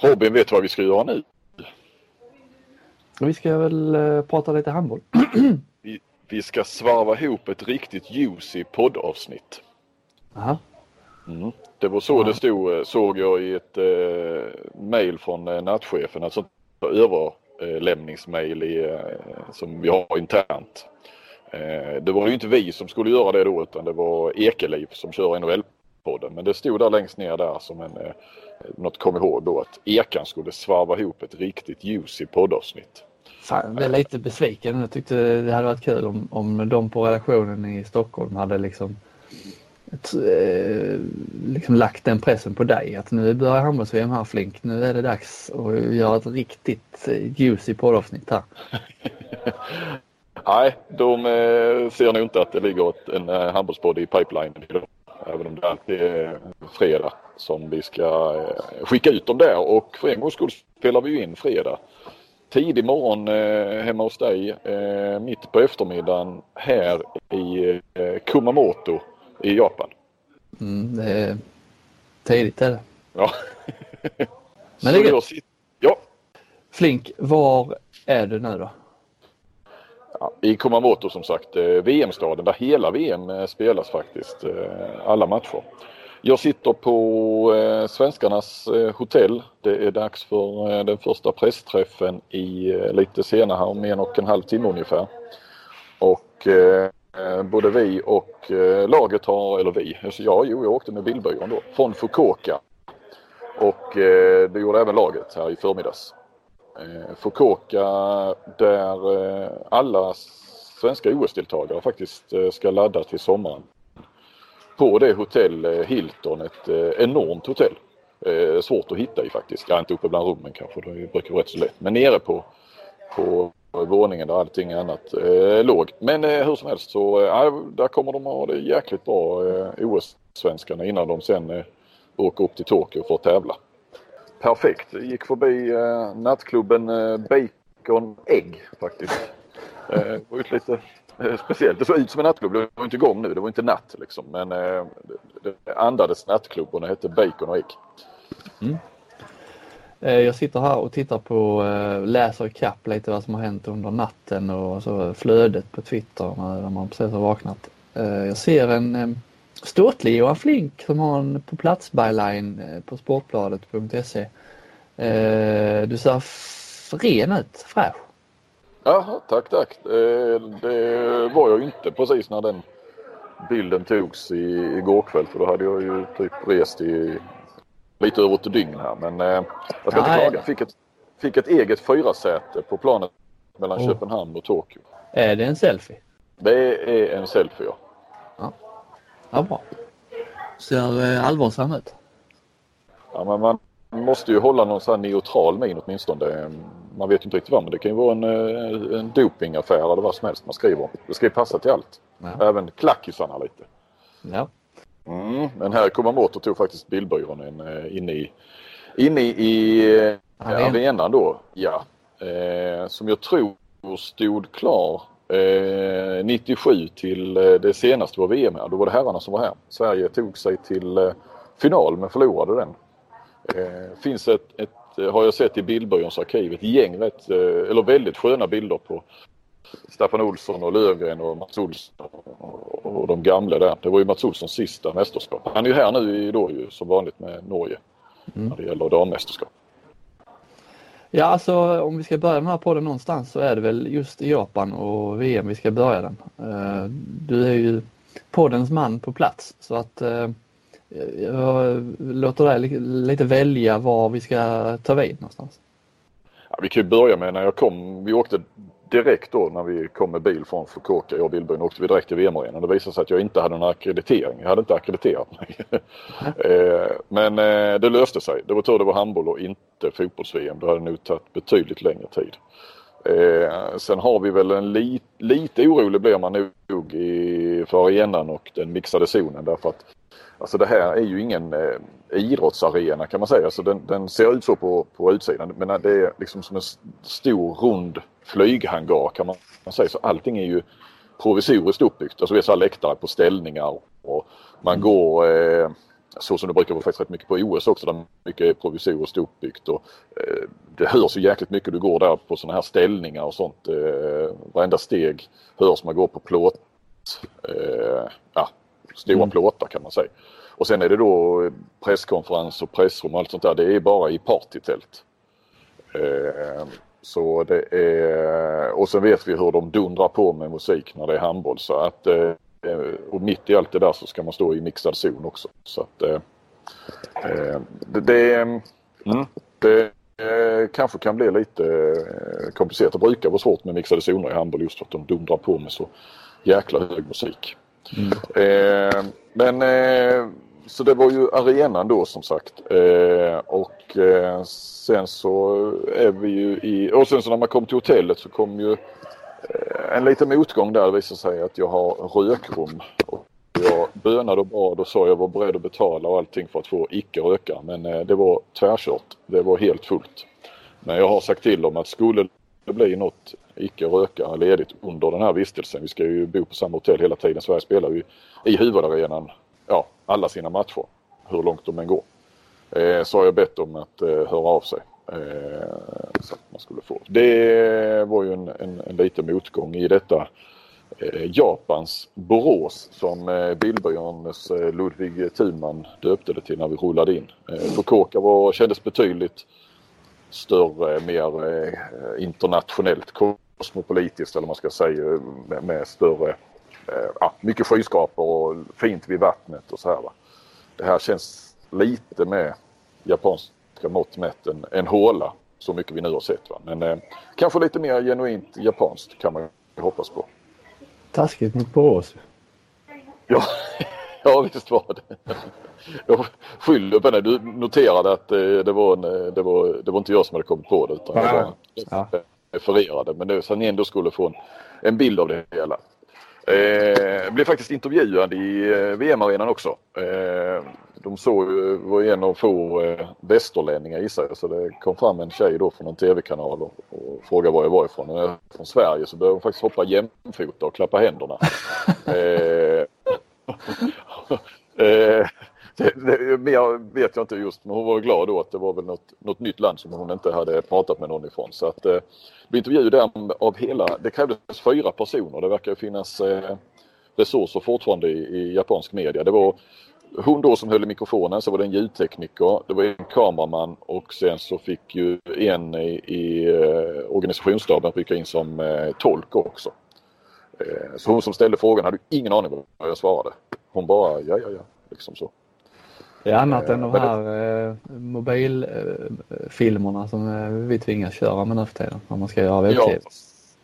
Robin vet vad vi ska göra nu. Vi ska väl eh, prata lite handboll. Vi, vi ska svarva ihop ett riktigt juicy poddavsnitt. Aha. Mm. Det var så Ja. det stod, eh, såg jag i ett eh, mail från eh, nattchefen, sånt överlämningsmail i, eh, som vi har internt. Det var ju inte vi som skulle göra det då utan det var Ekeliv som kör NHL-podden. Men det stod där längst ner där som en, eh, något kom ihåg då att Ekan skulle svarva ihop ett riktigt juicy poddavsnitt. Fan, jag blev lite besviken. Jag tyckte det hade varit kul om, om de på redaktionen i Stockholm hade liksom, ett, eh, liksom lagt den pressen på dig. Att nu börjar handbolls-VM här Flink. Nu är det dags att göra ett riktigt eh, juicy poddavsnitt här. Nej, de eh, ser nog inte att det ligger en eh, handbollspodd i pipeline idag. Även om det alltid är fredag som vi ska eh, skicka ut dem där och för en gångs skull spelar vi ju in fredag. Tidig morgon eh, hemma hos dig, eh, mitt på eftermiddagen här i Kumamoto i Japan. Mm, det är tidigt är det. Ja. Men det är gött. ja, Flink, var är du nu då? Ja, I Kumamoto som sagt, eh, VM-staden där hela VM eh, spelas faktiskt. Eh, alla matcher. Jag sitter på svenskarnas hotell. Det är dags för den första pressträffen i lite senare här om en och en halv timme ungefär. Och både vi och laget har, eller vi, alltså ja, jo, jag åkte med bilbyrån då, från Fukuoka. Och det gjorde även laget här i förmiddags. Eh, Fukuoka där eh, alla svenska OS-deltagare faktiskt eh, ska ladda till sommaren. På det hotell eh, Hilton, ett eh, enormt hotell. Eh, svårt att hitta i faktiskt. Ja, inte uppe bland rummen kanske, det brukar vara rätt så lätt. Men nere på, på våningen där allting annat eh, låg. Men eh, hur som helst så eh, där kommer de ha det jäkligt bra eh, OS-svenskarna innan de sen eh, åker upp till Tokyo för att tävla. Perfekt. Gick förbi eh, nattklubben eh, Bacon Egg faktiskt. Eh, det var ju lite eh, speciellt. Det såg ut som en nattklubb. Det var inte igång nu. Det var inte natt liksom. Men eh, det, det andades nattklubb och den hette Bacon och Egg. Mm. Eh, jag sitter här och tittar på, eh, läser ikapp lite vad som har hänt under natten och så flödet på Twitter när man precis har vaknat. Jag ser en ståtlig Johan Flink som har en på plats byline eh, på sportbladet.se. Eh, Du ser ren ut, fräsch. Jaha, tack tack. Eh, det var jag inte precis när den bilden togs i, igår kväll för då hade jag ju typ rest i lite över ett dygn här. Men jag ska inte Nej. klaga. Fick ett, fick ett eget fyrasäte på planet mellan Oh. Köpenhamn och Tokyo. Är det en selfie? Det är en selfie ja. Ja, bra. Ser eh, allvarsam ut. ja men man måste ju hålla någon sån här neutral min åtminstone. Man vet ju inte riktigt vad men det kan ju vara en, eh, en dopingaffär eller vad som helst man skriver om. Det ska ju passa till allt. Ja. Även klackisarna lite. Ja. Mm, men här i Kumamoto tog faktiskt bilbyrån en eh, inne i, inne i, Arenan. arenan då. Ja. Eh, som jag tror stod klar eh, 97 till eh, det senaste var VM här. Då var det herrarna som var här. Sverige tog sig till eh, final men förlorade den. Eh, finns ett, ett, eh, har jag sett i bildbyråns arkiv, ett gäng rätt, eh, eller väldigt sköna bilder på Staffan Olsson och Lövgren och Mats Olsson och, och de gamla där. Det var ju Mats Olssons sista mästerskap. Han är ju här nu i då ju som vanligt med Norge Mm. när det gäller dammästerskap. Ja, alltså om vi ska börja den här podden någonstans så är det väl just i Japan och VM vi ska börja den. Eh, du är ju poddens man på plats så att eh, jag låter dig lite välja var vi ska ta vid någonstans. Ja, vi kan ju börja med när jag kom. Vi åkte direkt då när vi kom med bil från Fukuoka, jag och bilbyrån, åkte vi direkt till VM-arenan. Det visade sig att jag inte hade någon akkreditering. Jag hade inte akkrediterat mig. Eh, Men eh, det löste sig. Det var tur det var handboll och inte fotbolls-VM. Det hade nog tagit betydligt längre tid. Eh, sen har vi väl en li, lite orolig blir man nog i, för arenan och den mixade zonen därför att Alltså det här är ju ingen eh, idrottsarena kan man säga. Alltså den, den ser ut så på, på utsidan men det är liksom som en stor rund flyghangar kan man, man säga. Så allting är ju provisoriskt uppbyggt. Alltså vi har så här läktare på ställningar och man går eh, så som det brukar vara faktiskt rätt mycket på OS också där mycket är provisoriskt uppbyggt och eh, det hörs ju jäkligt mycket du går där på sådana här ställningar och sånt. Eh, varenda steg hörs man går på plåt, eh, ja, stora mm. plåtar kan man säga. Och sen är det då presskonferens och pressrum och allt sånt där. Det är bara i partytält. Eh, så det är, och sen vet vi hur de dundrar på med musik när det är handboll så att eh, och mitt i allt det där så ska man stå i mixad zon också. Så att eh, eh det, det, mm, det eh, kanske kan bli lite eh, komplicerat. Det brukar vara svårt med mixade zoner i handboll just för att de dundrar på med så jäkla hög musik. Mm. Eh, men eh, så det var ju arenan då som sagt. Eh, och eh, sen så är vi ju i... Och sen så när man kom till hotellet så kom ju eh, en liten motgång där. Det visade sig att jag har rökrum. Och jag bönade och bad och sa jag var beredd att betala och allting för att få icke röka. Men eh, det var tvärkört. Det var helt fullt. Men jag har sagt till dem att skulle det bli något icke röka ledigt under den här vistelsen. Vi ska ju bo på samma hotell hela tiden. Sverige spelar ju i huvudarenan ja, alla sina matcher. Hur långt de än går. Eh, så har jag bett dem att eh, höra av sig. Eh, så att man skulle få. Det var ju en, en, en liten motgång i detta eh, Japans Borås som eh, Billborgarnes eh, Ludvig Thunman döpte det till när vi rullade in. Eh, Fukuoka var, kändes betydligt större, mer eh, internationellt, kosmopolitiskt eller man ska säga med, med större ja, mycket skyskrapor och fint vid vattnet och så här. Va? Det här känns lite med japanska mått mätt en, en håla så mycket vi nu har sett. Va? Men eh, kanske lite mer genuint japanskt kan man hoppas på. Taskigt mot Borås. Ja, ja visst var det. Jag skyller på det. Du noterade att eh, det var, en, eh, det, var, det var inte jag som hade kommit på det utan jag bara ja. refererade. Men det, ni ändå skulle få en, en bild av det hela. Eh, blev faktiskt intervjuad i eh, VM-arenan också. Eh, de såg, var en av få eh, västerlänningar gissar jag så det kom fram en tjej då från en tv-kanal och, och frågade var jag var ifrån. Och från Sverige så började hon faktiskt hoppa jämfota och klappa händerna. eh, eh, det, det, mer vet jag inte just men hon var glad då att det var väl något, något nytt land som hon inte hade pratat med någon ifrån. Så att eh, vi intervjuade där av hela, det krävdes fyra personer. Det verkar finnas eh, resurser fortfarande i, i japansk media. Det var hon då som höll i mikrofonen, så var det en ljudtekniker, det var en kameraman och sen så fick ju en i, i eh, organisationsstaben rycka in som eh, tolk också. Eh, så hon som ställde frågan hade ingen aning vad jag svarade. Hon bara ja, ja, ja, liksom så. Det är annat än de här eh, mobilfilmerna som eh, vi tvingas köra med nu för tiden när man ska göra webbtv.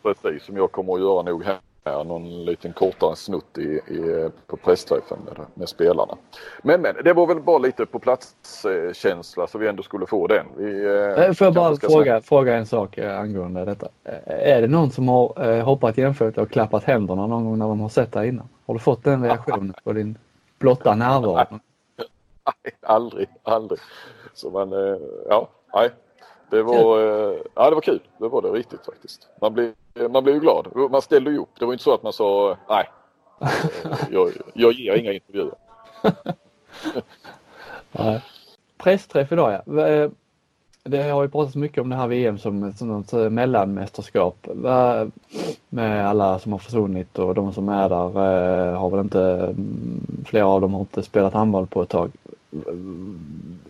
Ja, precis som jag kommer att göra nog här. Någon liten kortare snutt i, i, på pressträffen med, med, spelarna. Men men det var väl bara lite på platskänsla så vi ändå skulle få den. Vi, eh, Får jag bara fråga, fråga en sak eh, angående detta. Är det någon som har eh, hoppat jämfota och klappat händerna någon gång när de har sett det innan? Har du fått den reaktionen på din blotta närvaro? Nej, aldrig, aldrig. Så man, eh, ja, nej. Det var, eh, ja, det var kul. Det var det riktigt faktiskt. Man blev, man blev ju glad. Man ställde ju upp. Det var inte så att man sa nej. Jag, jag ger inga intervjuer. nej. Pressträff idag ja. Eh, det har ju pratats mycket om det här VM som, som något mellanmästerskap med alla som har försvunnit och de som är där har väl inte, mm, flera av dem har inte spelat handboll på ett tag.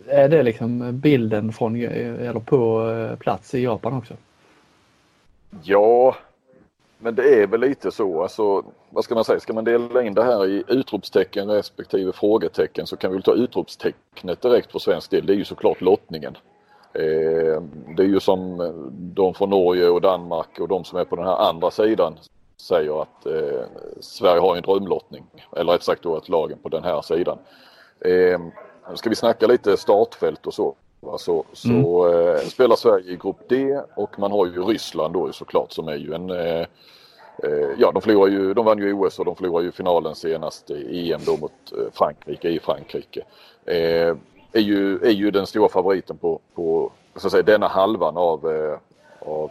Är det liksom bilden från, eller på eh, plats i Japan också? Ja, men det är väl lite så. Alltså, vad ska man säga, ska man dela in det här i utropstecken respektive frågetecken så kan vi väl ta utropstecknet direkt för svensk del. Det är ju såklart lottningen. Eh, det är ju som de från Norge och Danmark och de som är på den här andra sidan säger att eh, Sverige har en drömlottning. Eller rätt sagt då att lagen på den här sidan. Eh, ska vi snacka lite startfält och så. Så, så mm. eh, spelar Sverige i grupp D och man har ju Ryssland då såklart som är ju en eh, eh Ja, de förlorar ju, de vann ju OS och de förlorade ju finalen senast i EM då mot eh, Frankrike i Frankrike. Eh, är, ju, är ju den stora favoriten på, på så att säga, denna halvan av, av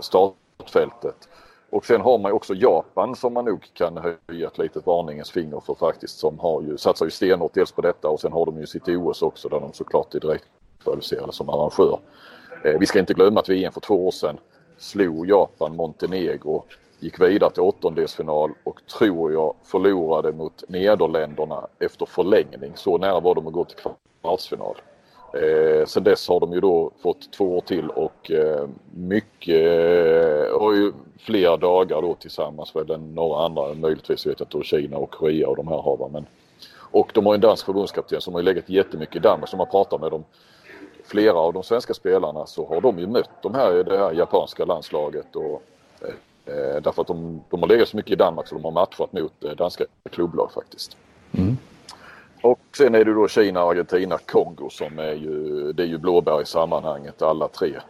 startfältet. Och sen har man ju också Japan som man nog kan höja ett litet varningens finger för faktiskt som har ju satsar ju stenhårt dels på detta och sen har de ju sitt OS också där de såklart är direkt kvalificerade som arrangör. Eh, vi ska inte glömma att VM för två år sedan slog Japan Montenegro, gick vidare till åttondelsfinal och tror jag förlorade mot Nederländerna efter förlängning. Så nära var de att gå till kvartsfinal. Eh, sen dess har de ju då fått två år till och eh, mycket eh, och ju fler dagar då tillsammans väl än några andra möjligtvis vet jag att Kina och Korea och de här har men och de har en dansk förbundskapten som har legat jättemycket i Danmark som har pratat med dem flera av de svenska spelarna så har de ju mött de här, det här japanska landslaget och eh, eh därför att de, de har legat så mycket i Danmark så de har matchat mot eh, danska klubblag faktiskt. Mm. Och sen är det då Kina, Argentina, Kongo som är ju, det är ju blåbär i sammanhanget alla tre.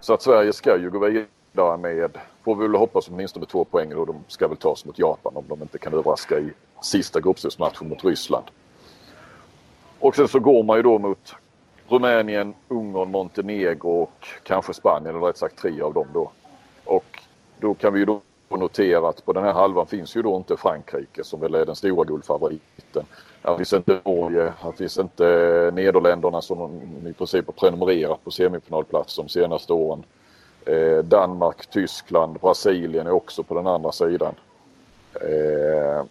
Så att Sverige ska ju gå vidare med, får vi väl hoppas åtminstone två poäng och de ska väl tas mot Japan om de inte kan överraska i sista gruppspelsmatchen mot Ryssland. Och sen så går man ju då mot Rumänien, Ungern, Montenegro och kanske Spanien, eller rätt sagt tre av dem då. Och då kan vi ju då och notera att på den här halvan finns ju då inte Frankrike som väl är den stora guldfavoriten. Här finns inte Norge, här finns inte Nederländerna som i princip har prenumererat på semifinalplats de senaste åren. Eh, Danmark, Tyskland, Brasilien är också på den andra sidan. Eh,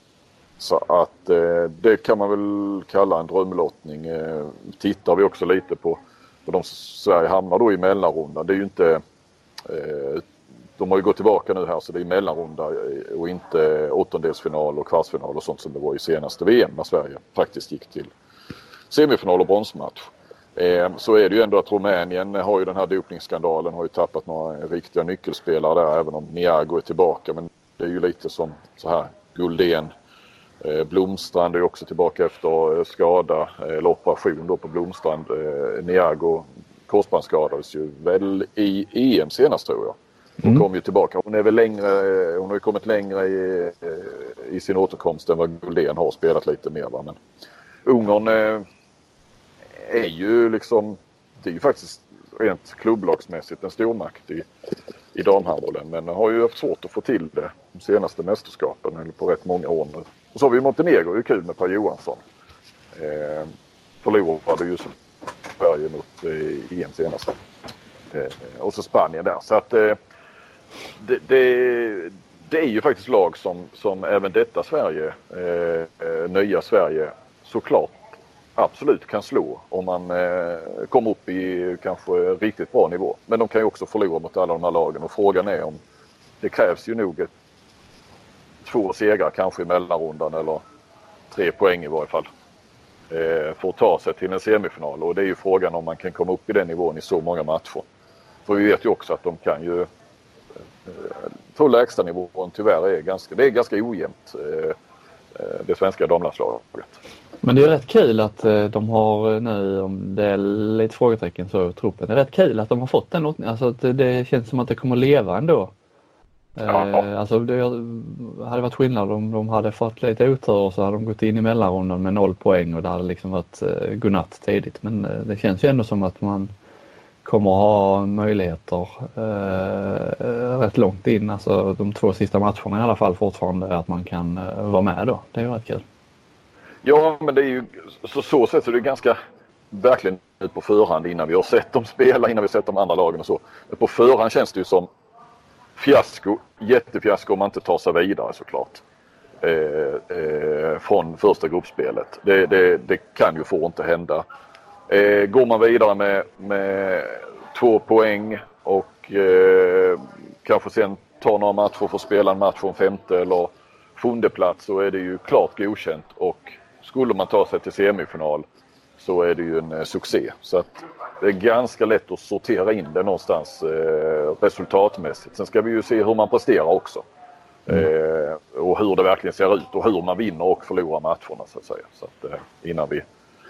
så att eh, det kan man väl kalla en drömlottning. Eh, tittar vi också lite på, på de Sverige hamnar då i mellanrundan. Det är ju inte eh, de har ju gått tillbaka nu här så det är mellanrunda och inte åttondelsfinal och kvartsfinal och sånt som det var i senaste VM när Sverige faktiskt gick till semifinal och bronsmatch. Ehm, så är det ju ändå att Rumänien har ju den här dopningsskandalen, har ju tappat några riktiga nyckelspelare där även om Niago är tillbaka. Men det är ju lite som så här Guldén, eh, Blomstrand är ju också tillbaka efter eh, skada eller operation då på Blomstrand. Eh, Niago korsbandsskadades ju väl i EM senast tror jag. Hon mm. kom ju tillbaka. Hon är väl längre, hon har ju kommit längre i, eh, i sin återkomst än vad Guldén har spelat lite mer. Va? Men Ungern eh, är ju liksom, det är ju faktiskt rent klubblagsmässigt en stormakt i, i damhandbollen. Men har ju haft svårt att få till det de senaste mästerskapen, eller på rätt många år nu. Och så har vi Montenegro, det är kul med Per Johansson. Eh, förlorade ju Sverige mot eh, EM senast. Eh, och så Spanien där. Så att eh, det, det, det, är ju faktiskt lag som, som även detta Sverige, eh, eh, nya Sverige, såklart absolut kan slå om man eh, kommer upp i kanske riktigt bra nivå. Men de kan ju också förlora mot alla de här lagen och frågan är om det krävs ju nog ett, två segrar kanske i mellanrundan eller tre poäng i varje fall eh, för att ta sig till en semifinal och det är ju frågan om man kan komma upp i den nivån i så många matcher. För vi vet ju också att de kan ju tror lägstanivån tyvärr är ganska, det är ganska ojämnt eh, eh, det svenska damlandslaget. Men det är rätt kul att eh, de har nu, om det är lite frågetecken så truppen, det är rätt kul att de har fått den. Alltså att det känns som att det kommer leva ändå. Ja. Alltså det hade varit skillnad om de hade fått lite otur och så hade de gått in i mellanrundan med noll poäng och det hade liksom varit godnatt tidigt. Men det känns ju ändå som att man kommer ha möjligheter eh, rätt långt in, alltså de två sista matcherna i alla fall fortfarande, att man kan eh, vara med då. Det är ju rätt kul. Ja, men det är ju så, så sätt så det är ganska verkligen ut på förhand innan vi har sett dem spela, innan vi har sett de andra lagen och så. Men på förhand känns det ju som fiasko, jättefiasko om man inte tar sig vidare såklart. Eh, eh, från första gruppspelet. Det, det, det kan ju få inte hända. Eh, går man vidare med, med två poäng och eh, kanske sen tar några matcher för att spela en match från femte eller sjunde plats så är det ju klart godkänt och skulle man ta sig till semifinal så är det ju en eh, succé. Så att det är ganska lätt att sortera in det någonstans eh, resultatmässigt. Sen ska vi ju se hur man presterar också. Mm. Eh, och hur det verkligen ser ut och hur man vinner och förlorar matcherna så att säga. Så att, eh, innan vi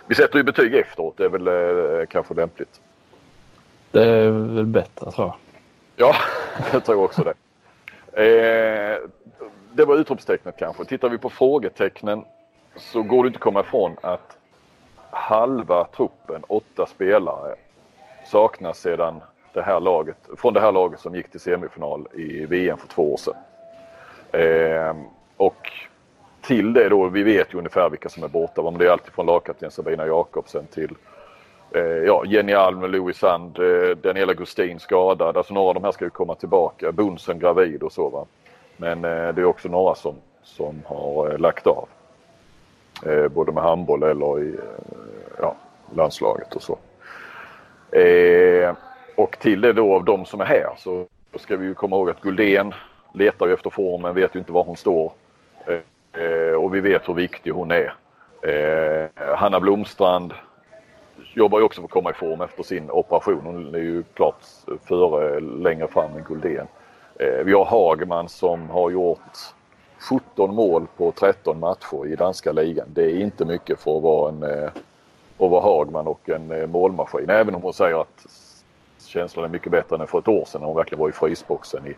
vi sätter ju betyg efteråt. Det är väl eh, kanske lämpligt. Det är väl bättre tror jag. Ja, jag tror också det. Eh, det var utropstecknet kanske. Tittar vi på frågetecknen så går det inte att komma ifrån att halva truppen, åtta spelare, saknas sedan det här laget, från det här laget som gick till semifinal i VM för två år sedan. Eh, och till det då, vi vet ju ungefär vilka som är borta. Men det är alltid från lagkapten Sabina Jakobsen till eh, ja, Jenny Alm, Louis Sand, eh, Daniela Gustin skadad. Alltså några av de här ska ju komma tillbaka. Bunsen gravid och så va. Men eh, det är också några som, som har eh, lagt av. Eh, både med handboll eller i eh, ja, landslaget och så. Eh, och till det då av de som är här så ska vi ju komma ihåg att Guldén letar ju efter formen, vet ju inte var hon står. Eh, Eh, och vi vet hur viktig hon är. Eh, Hanna Blomstrand jobbar ju också för att komma i form efter sin operation. Hon är ju klart före, längre fram än Guldén. Eh, vi har Hagman som har gjort 17 mål på 13 matcher i danska ligan. Det är inte mycket för att vara en eh, att vara Hagman och en eh, målmaskin. Även om hon säger att känslan är mycket bättre än för ett år sedan när hon verkligen var i frysboxen i,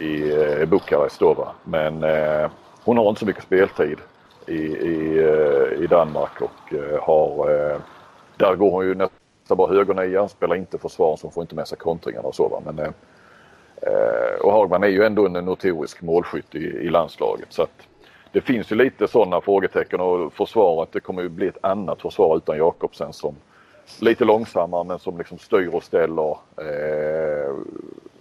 i eh, Bukarest. Då, va? Men eh, hon har inte så mycket speltid i, i, eh, i Danmark och eh, har... Eh, där går hon ju nästan bara högernia, spelar inte försvar så hon får inte med sig kontringarna och så. Va? Men, och Hagman är ju ändå en notorisk målskytt i, i landslaget. Så att det finns ju lite sådana frågetecken och försvaret, det kommer ju bli ett annat försvar utan Jakobsen som lite långsammare men som liksom styr och ställer. Eh,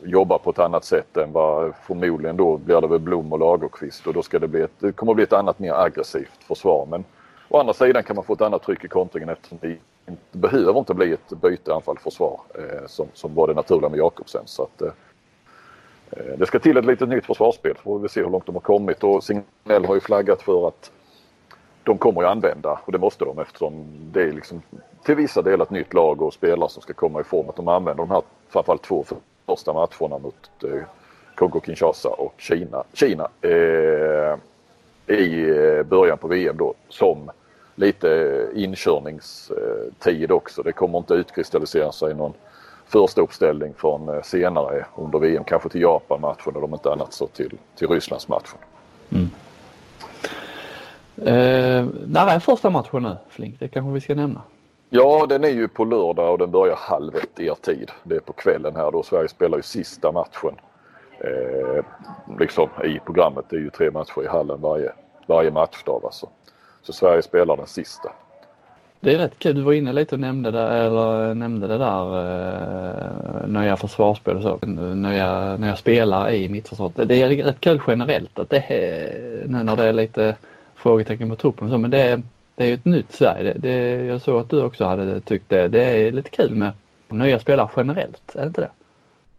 jobbar på ett annat sätt än vad förmodligen då blir det väl Blom och Lagerqvist och då ska det bli ett, det kommer att bli ett annat mer aggressivt försvar. Men å andra sidan kan man få ett annat tryck i kontringen eftersom det inte, behöver inte bli ett byte anfall-försvar eh, som, som var det naturliga med Jakobsen. Så att, eh, eh det ska till ett litet nytt försvarsspel så får vi se hur långt de har kommit och Signell har ju flaggat för att de kommer ju använda och det måste de eftersom det är liksom till vissa delar ett nytt lag och spelare som ska komma i form. Att de använder de här framförallt två första matcherna mot eh, Kongo-Kinshasa och Kina, Kina eh, i eh, början på VM då som lite inkörningstid också. Det kommer inte utkristallisera sig någon första uppställning från eh, senare under VM, kanske till Japan-matchen eller om inte annat så till, till Rysslandsmatchen. Mm. Eh, när är första matchen nu Flink? Det kanske vi ska nämna. Ja, den är ju på lördag och den börjar halv ett er tid. Det är på kvällen här då. Sverige spelar ju sista matchen eh, liksom i programmet. Det är ju tre matcher i hallen varje, varje matchdag alltså. Så Sverige spelar den sista. Det är rätt kul. Du var inne lite och nämnde det, eller nämnde det där eh, nya försvarsspel och så. Nya, nya spelare i mittförsvaret. Det är rätt kul generellt att det är, nu när det är lite frågetecken på truppen så, men det är, det är ju ett nytt Sverige. Det, det, jag såg att du också hade tyckt det. Det är lite kul med nya spelare generellt, är det inte det?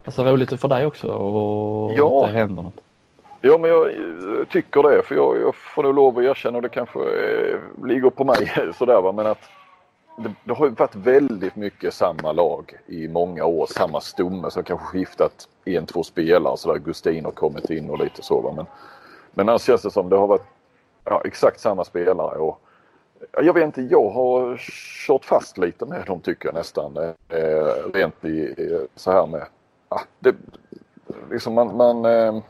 Alltså roligt för dig också och ja. att det händer något. Ja men jag tycker det för jag, jag får nog lov att erkänna och det kanske eh, ligger på mig sådär va men att det, det, har ju varit väldigt mycket samma lag i många år, samma stomme som kanske skiftat en, två spelare sådär. Gustin har kommit in och lite så va men men annars känns det som det har varit ja, exakt samma spelare. Och, jag vet inte, jag har kört fast lite med dem tycker jag nästan. Eh, rent i, så här med, ah, det, liksom man, man eh,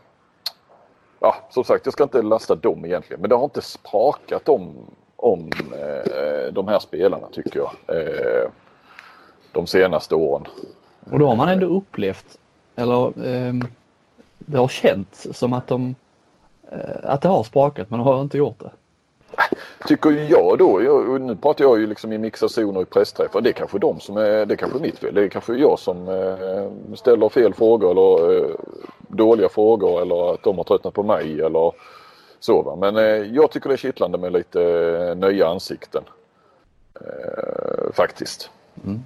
ja som sagt jag ska inte lasta dem egentligen men det har inte sprakat om, om eh, de här spelarna tycker jag. Eh, de senaste åren. Och då har man ändå upplevt, eller eh, det har känts som att de Eh, att det har sprakat men har inte gjort det. Tycker jag då, jag, nu pratar jag ju liksom i mixationer i pressträffar. Det är kanske de som är, det är kanske mitt fel. Det är kanske jag som eh, ställer fel frågor eller eh, dåliga frågor eller att de har tröttnat på mig eller så. Va? Men eh, jag tycker det är kittlande med lite eh, nya ansikten. Eh, faktiskt. Mm.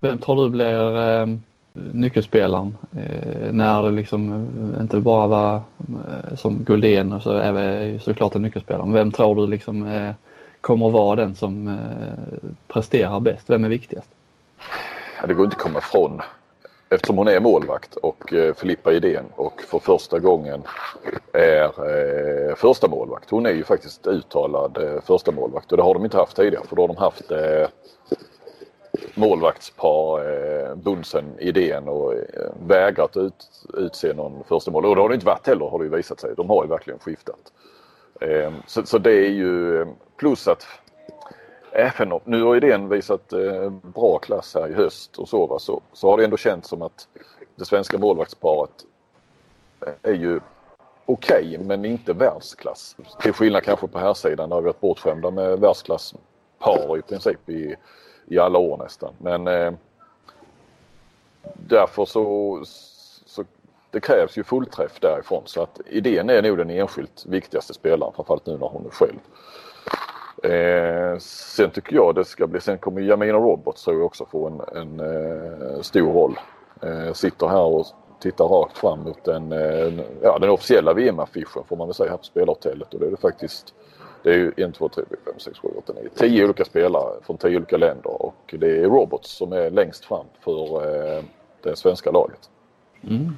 Vem tror du blir eh, nyckelspelaren. Eh, när det liksom eh, inte bara var eh, som Guldén och så är vi såklart en nyckelspelare. Men vem tror du liksom eh, kommer att vara den som eh, presterar bäst? Vem är viktigast? Ja, det går inte att komma ifrån eftersom hon är målvakt och eh, Filippa Idén och för första gången är eh, första målvakt. Hon är ju faktiskt uttalad eh, första målvakt och det har de inte haft tidigare för då har de haft eh, målvaktspar, eh, Bunsen, idén och eh, vägrat ut, utse någon första mål. Och det har det inte varit heller har det ju visat sig. De har ju verkligen skiftat. Ehm, så, så, det är ju eh, plus att eh, även om, nu har idén visat bra klass här i höst och så, va, så, så har det ändå känts som att det svenska målvaktsparet är ju okej okay, men inte världsklass. Till skillnad kanske på här sidan där vi varit bortskämda med världsklasspar i princip i, i alla år nästan. Men eh, därför så, så det krävs ju fullträff därifrån så att idén är nog den enskilt viktigaste spelaren framförallt nu när hon är själv. Eh, sen tycker jag det ska bli, sen kommer Jamina Roberts tror jag också få en, en eh, stor roll. Eh, sitter här och tittar rakt fram mot den, eh, ja, den officiella VM-affischen får man väl säga här på spelarhotellet och det är det faktiskt det är ju 1, 2, 3, 4, 5, 6, 7, 8, 9, 10 olika spelare från 10 olika länder och det är Roberts som är längst fram för eh, det svenska laget. Mm.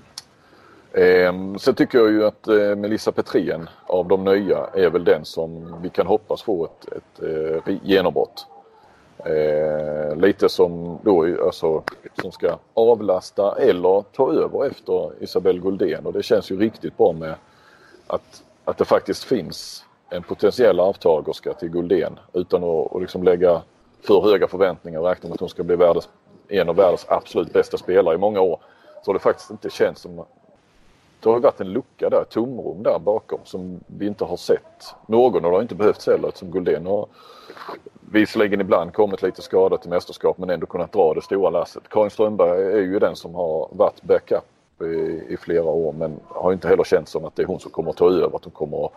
Eh, sen tycker jag ju att eh, Melissa Petrén av de nya är väl den som vi kan hoppas få ett, ett eh, genombrott. Eh, lite som då alltså som ska avlasta eller ta över efter Isabelle Guldén och det känns ju riktigt bra med att, att det faktiskt finns en potentiell arvtagerska till Guldén utan att, att liksom lägga för höga förväntningar och räkna med att hon ska bli världens, en av världens absolut bästa spelare i många år. Så har det faktiskt inte känts som det har varit en lucka där, ett tomrum där bakom som vi inte har sett någon och det har inte behövts heller eftersom Guldén har visserligen ibland kommit lite skadad till mästerskap men ändå kunnat dra det stora lasset. Karin Strömberg är ju den som har varit backup i, i flera år men har inte heller känts som att det är hon som kommer att ta över, att hon kommer att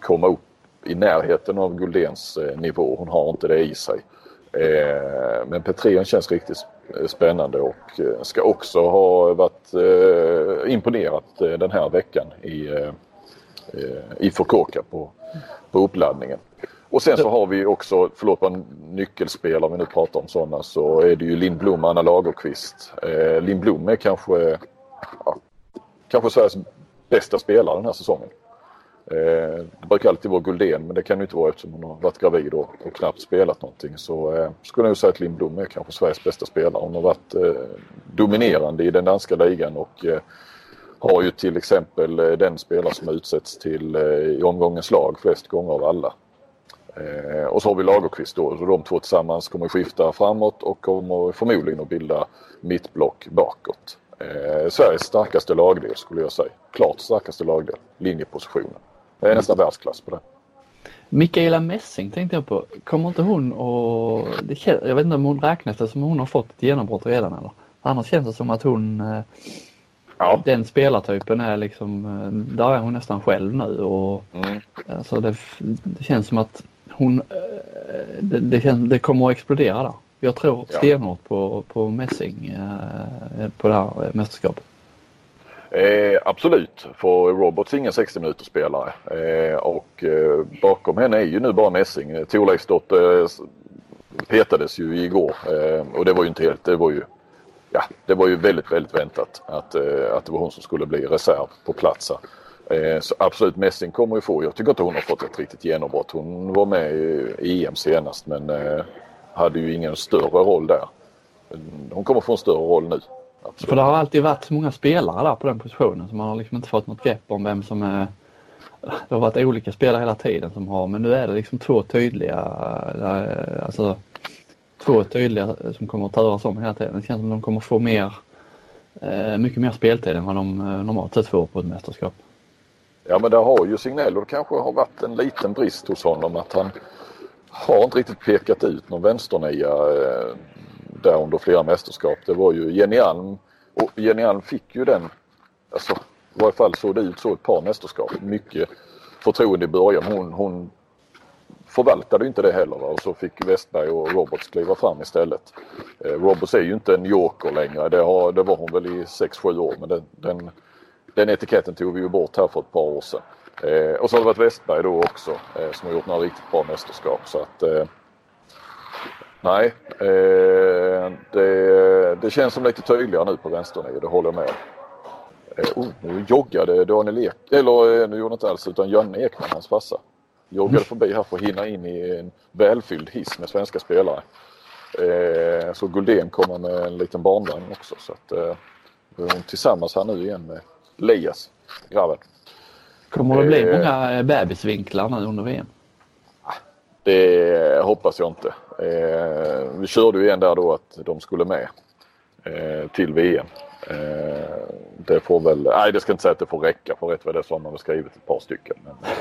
komma upp i närheten av Guldens eh, nivå. Hon har inte det i sig. Eh, men Petrén känns riktigt spännande och eh, ska också ha varit imponerat den här veckan i, i Fukuoka på, på uppladdningen. Och sen så har vi också, förlåt en nyckelspelare om vi nu pratar om sådana, så är det ju Lindblom och Anna Lagerqvist. Eh, Lindblom är kanske, ja, kanske Sveriges bästa spelare den här säsongen. Eh, det brukar alltid vara Guldén men det kan det inte vara eftersom hon har varit gravid och, och knappt spelat någonting. Så eh, skulle jag säga att Lindblom är kanske Sveriges bästa spelare. Hon har varit eh, dominerande i den danska ligan och eh, har ju till exempel eh, den spelare som utsätts till eh, i omgångens lag flest gånger av alla. Eh, och så har vi Lagerqvist då, så de två tillsammans kommer skifta framåt och kommer förmodligen att bilda mittblock bakåt. Eh, Sveriges starkaste lagdel skulle jag säga. Klart starkaste lagdel, linjepositionen. Det är nästan världsklass på det. Mikaela Messing tänkte jag på. Kommer inte hon och... Det, jag vet inte om hon räknas det som hon har fått ett genombrott redan eller? Annars känns det som att hon... Eh, ja. Den spelartypen är liksom... Eh, där är hon nästan själv nu och... Mm. Alltså det, det känns som att hon... Eh, det, det, känns, det kommer att explodera där. Jag tror ja. stenhårt på, på Messing på det här mästerskapet. Eh, absolut, för Roberts är ingen 60 minuters spelare eh, och eh, bakom henne är ju nu bara Messing. Thorleifsdotter eh, petades ju igår eh, och det var ju inte helt, det var ju Ja, det var ju väldigt, väldigt väntat att, eh, att det var hon som skulle bli reserv på plats här. Eh, så absolut Messing kommer ju få, jag tycker inte hon har fått ett riktigt genombrott. Hon var med i EM senast men eh, hade ju ingen större roll där. Hon kommer få en större roll nu. Absolut. För det har alltid varit så många spelare där på den positionen så man har liksom inte fått något grepp om vem som är det har varit olika spelare hela tiden som har, men nu är det liksom två tydliga, alltså två tydliga som kommer att turas om hela tiden. Det känns som att de kommer få mer, eh, mycket mer speltid än vad de eh, normalt sett får på ett mästerskap. Ja men det har ju Signell och det kanske har varit en liten brist hos honom att han har inte riktigt pekat ut någon vänsternia eh, där under flera mästerskap. Det var ju Jenny Alm och Jenny Alm fick ju den, alltså i varje fall såg det ut så ett par mästerskap. Mycket förtroende i början. Hon, hon förvaltade inte det heller och så fick Westberg och Roberts kliva fram istället. Eh, Roberts är ju inte en joker längre. Det, har, det var hon väl i 6-7 år men den, den, den, etiketten tog vi ju bort här för ett par år sedan. Eh, och så har det varit Westberg då också eh, som har gjort några riktigt bra mästerskap. Så att, eh, Nej, eh, det, det, känns som lite tydligare nu på vänsternio, det håller jag med eh, oh, Nu joggade Daniel Ek, eller eh, nu gjorde inte alls utan Janne Ekman, hans farsa. Joggade mm. förbi här för att hinna in i en välfylld hiss med svenska spelare. Eh, så Guldén kommer med en liten barnvagn också så att eh, tillsammans här nu igen med Lias, grabben. Kommer det bli eh, många bebisvinklar nu under VM? Det hoppas jag inte. Eh, vi körde ju en där då att de skulle med eh, till VM. Eh, det får väl, nej det ska inte säga att det får räcka för rätt vad det är så har man väl skrivit ett par stycken. Men,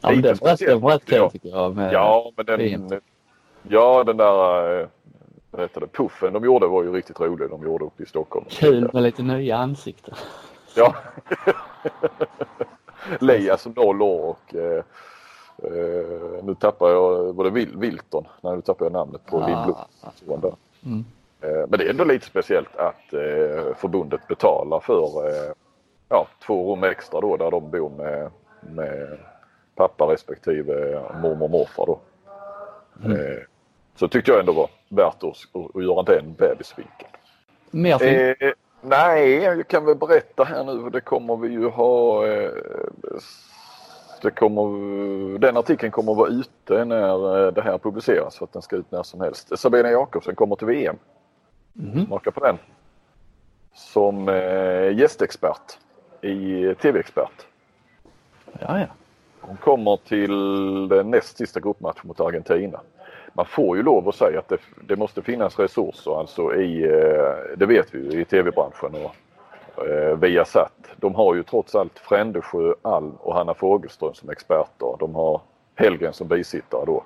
ja, men det var rätt kul tycker jag. Med ja, men den, ja, den där det, puffen de gjorde var ju riktigt rolig. De gjorde uppe i Stockholm. Kul med lite nya ansikten. Ja. Leia som noll år och eh, nu tappar jag, var det Wilton? Nej nu tappar jag namnet på ah. Lindblom. Mm. Eh, men det är ändå lite speciellt att eh, förbundet betalar för eh, ja, två rum extra då där de bor med, med pappa respektive mormor och morfar då. Mm. Eh, så tyckte jag ändå var värt att, att göra den bebisvinkeln. Mer film? Eh, nej, jag kan väl berätta här nu. Det kommer vi ju ha. Det kommer, den artikeln kommer att vara ute när eh, det här publiceras för att den ska ut när som helst. Sabina Jakobsen kommer till VM. Mm. Smaka på den. Som eh, gästexpert i TV-expert. Ja, ja. Hon kommer till den näst sista gruppmatchen mot Argentina man får ju lov att säga att det, det måste finnas resurser alltså i, eh, det vet vi ju, i tv-branschen och eh, Viasat. De har ju trots allt Frändesjö, Alm och Hanna Fogelström som experter. De har Hellgren som bisittare då.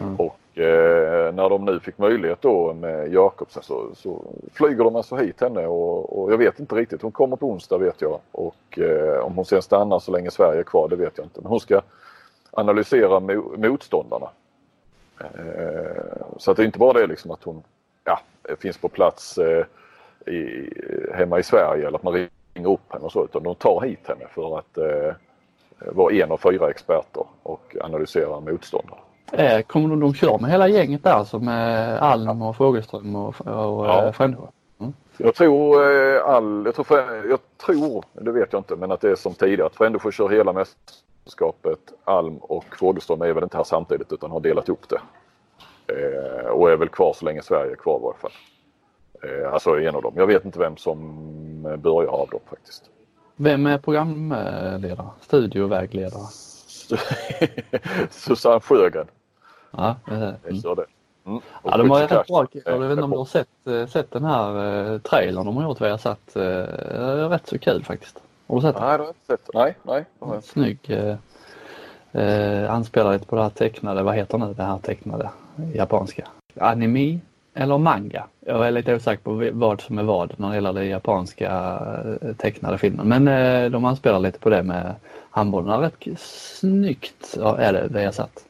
Mm. Och eh, när de nu fick möjlighet då med Jakobsen så, så flyger de alltså hit henne och, och, jag vet inte riktigt. Hon kommer på onsdag vet jag och eh, om hon sen stannar så länge Sverige är kvar det vet jag inte. Men hon ska analysera mo motståndarna Eh, så att det är inte bara det liksom att hon ja, finns på plats eh, i, hemma i Sverige eller att man ringer upp henne och så utan de tar hit henne för att eh, vara en av fyra experter och analysera motståndare. Eh, kommer de, de köra med hela gänget där alltså med Alm och Fogelström och, och ja. Frändesjö? Mm. Jag tror all, jag tror, jag tror, det vet jag inte, men att det är som tidigare att Frändesjö kör hela mästerskapet. Alm och Fogelström är väl inte här samtidigt utan har delat upp det. Eh, och är väl kvar så länge Sverige är kvar i varje fall. Eh, alltså en av dem. Jag vet inte vem som börjar av dem faktiskt. Vem är programledare? Studiovägledare? Susanne Sjögren. Ja, det är det. Mm. Ja, de har rätt bra. Jag vet inte om du har sett, eh, sett den här eh, trailern de har gjort. Vi har satt. Eh, rätt så kul faktiskt. Har du sett den? Nej, det har jag inte sett. Nej, nej. Snygg. Eh, eh, anspelar lite på det här tecknade, vad heter nu det här tecknade japanska? Anime eller manga? Jag är lite osäker på vad som är vad när det gäller den japanska eh, tecknade filmen. Men eh, de anspelar lite på det med handbollen. Rätt snyggt ja, är det, det jag satt.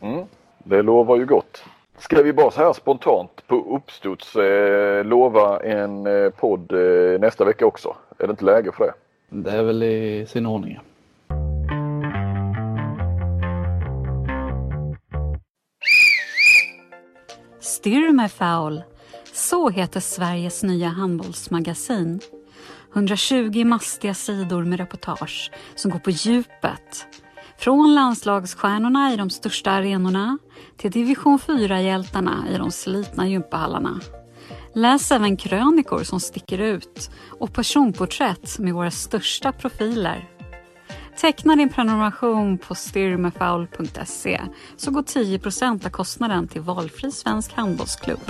Mm, det lovar ju gott. Ska vi bara så här spontant på uppstuds eh, lova en eh, podd eh, nästa vecka också? Är det inte läge för det? Det är väl i sin ordning. Styrmefoul. Så heter Sveriges nya handbollsmagasin. 120 mastiga sidor med reportage som går på djupet. Från landslagsstjärnorna i de största arenorna till division 4-hjältarna i de slitna gympahallarna. Läs även krönikor som sticker ut och personporträtt med våra största profiler. Teckna din prenumeration på styrmefoul.se så går 10 av kostnaden till valfri svensk handbollsklubb.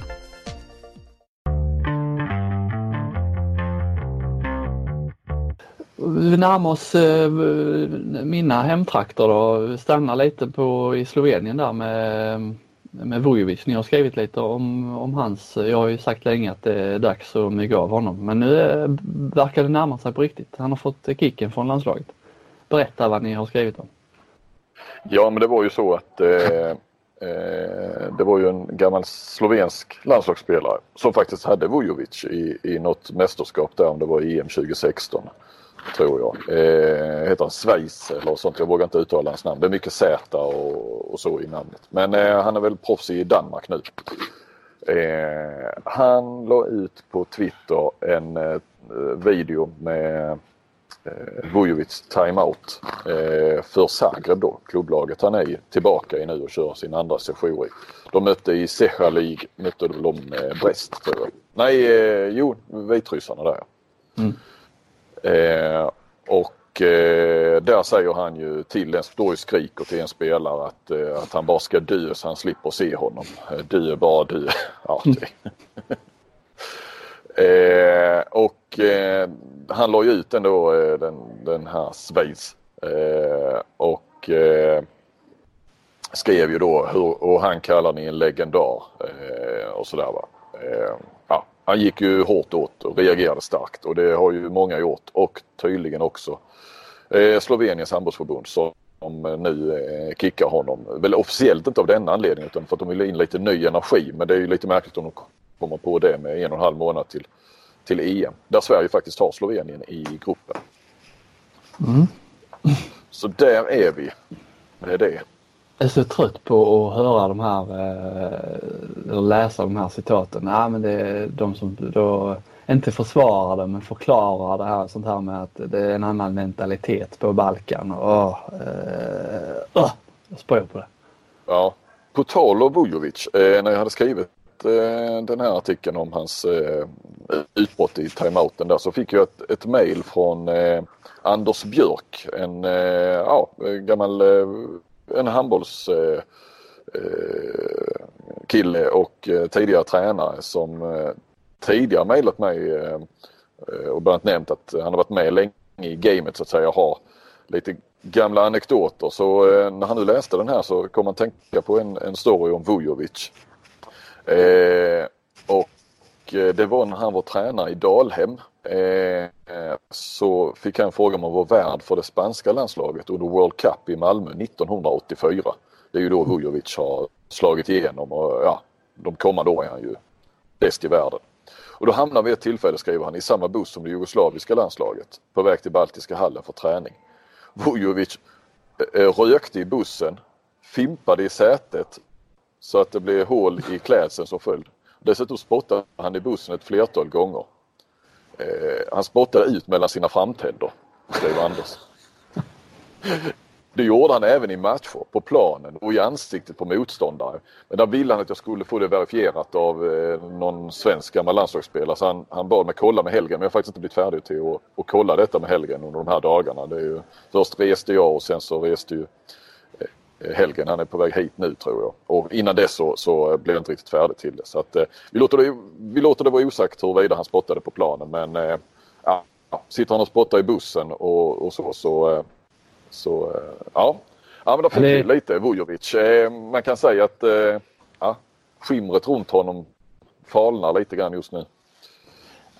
Vi närmar oss eh, mina hemtrakter och Stannar lite på i Slovenien där med, med Vujovic. Ni har skrivit lite om, om hans, jag har ju sagt länge att det är dags att mygga av honom men nu eh, verkar det närma sig på riktigt. Han har fått kicken från landslaget. Berätta vad ni har skrivit om. Ja men det var ju så att eh, eh, det var ju en gammal slovensk landslagsspelare som faktiskt hade Vujovic i, i något mästerskap där om det var EM 2016 tror jag. Eh, heter han Schweiz eller sånt. Jag vågar inte uttala hans namn. Det är mycket Z och, och så i namnet. Men eh, han är väl proffs i Danmark nu. Eh, han la ut på Twitter en eh, video med Vujovic timeout eh, för Zagreb då, klubblaget han är tillbaka i nu och kör sin andra session i. De mötte i Secha League, mötte de eh, Brest tror jag. Nej, eh, jo, vitryssarna där mm. eh, Och eh, där säger han ju till en, står ju skriker till en spelare att, eh, att han bara ska dö så han slipper se honom. Eh, dö bara dö. ja. Eh, och eh, han la ju ut den eh, den, den här Schweiz. Eh, och eh, skrev ju då hur, och han kallar ni en legendar eh, och sådär va. Eh, ja, han gick ju hårt åt och reagerade starkt och det har ju många gjort och tydligen också eh, Sloveniens handbollsförbund som nu eh, kickar honom. Väl officiellt inte av denna anledning utan för att de vill in lite ny energi men det är ju lite märkligt om de kommer på det med en och en halv månad till, till EM där Sverige faktiskt har Slovenien i gruppen. Mm. Så där är vi med det. Jag är så trött på att höra de här, eh, eller läsa de här citaten. Nej, men det är de som då inte försvarar det men förklarar det här sånt här med att det är en annan mentalitet på Balkan. Och, eh, uh, jag spår på det. Ja, på tal om Vujovic, eh, när jag hade skrivit eh, den här artikeln om hans eh, utbrott i timeouten där så fick jag ett, ett mail från eh, Anders Björk, en eh, ja, gammal eh, en handbolls eh, eh, kille och tidigare tränare som tidigare mejlat mig och bland annat nämnt att han har varit med länge i gamet så att säga och har lite gamla anekdoter. Så när han nu läste den här så kom han tänka på en, en story om Vujovic. Eh, och Eh, det var när han var tränare i Dalhem. Eh, eh, så fick han fråga om att vara värd för det spanska landslaget under World Cup i Malmö 1984. Det är ju då Vujovic har slagit igenom och ja, de kommande åren är han ju bäst i världen. Och då hamnar vid ett tillfälle, skriver han, i samma buss som det jugoslaviska landslaget på väg till Baltiska hallen för träning. Vujovic rökte i bussen, fimpade i sätet så att det blev hål i klädseln som följd. Dessutom spottade han i bussen ett flertal gånger. Eh, han spottade ut mellan sina framtänder, skriver Anders. Det gjorde han även i matcher, på planen och i ansiktet på motståndare. Men där ville han att jag skulle få det verifierat av eh, någon svensk gammal landslagsspelare. Så han, han bad mig kolla med Helgen men jag har faktiskt inte blivit färdig till att, att kolla detta med Helgen under de här dagarna. Det är ju, först reste jag och sen så reste ju helgen. Han är på väg hit nu tror jag. Och innan dess så, så blev jag inte riktigt färdig till det. Så att, eh, vi, låter det vi låter det vara osagt huruvida han spottade på planen. Men eh, ja, sitter han och spottar i bussen och, och så så, eh, så eh, ja. Ja men då fick vi lite Vujovic. Eh, man kan säga att ja, skimret runt honom falnar lite grann just nu.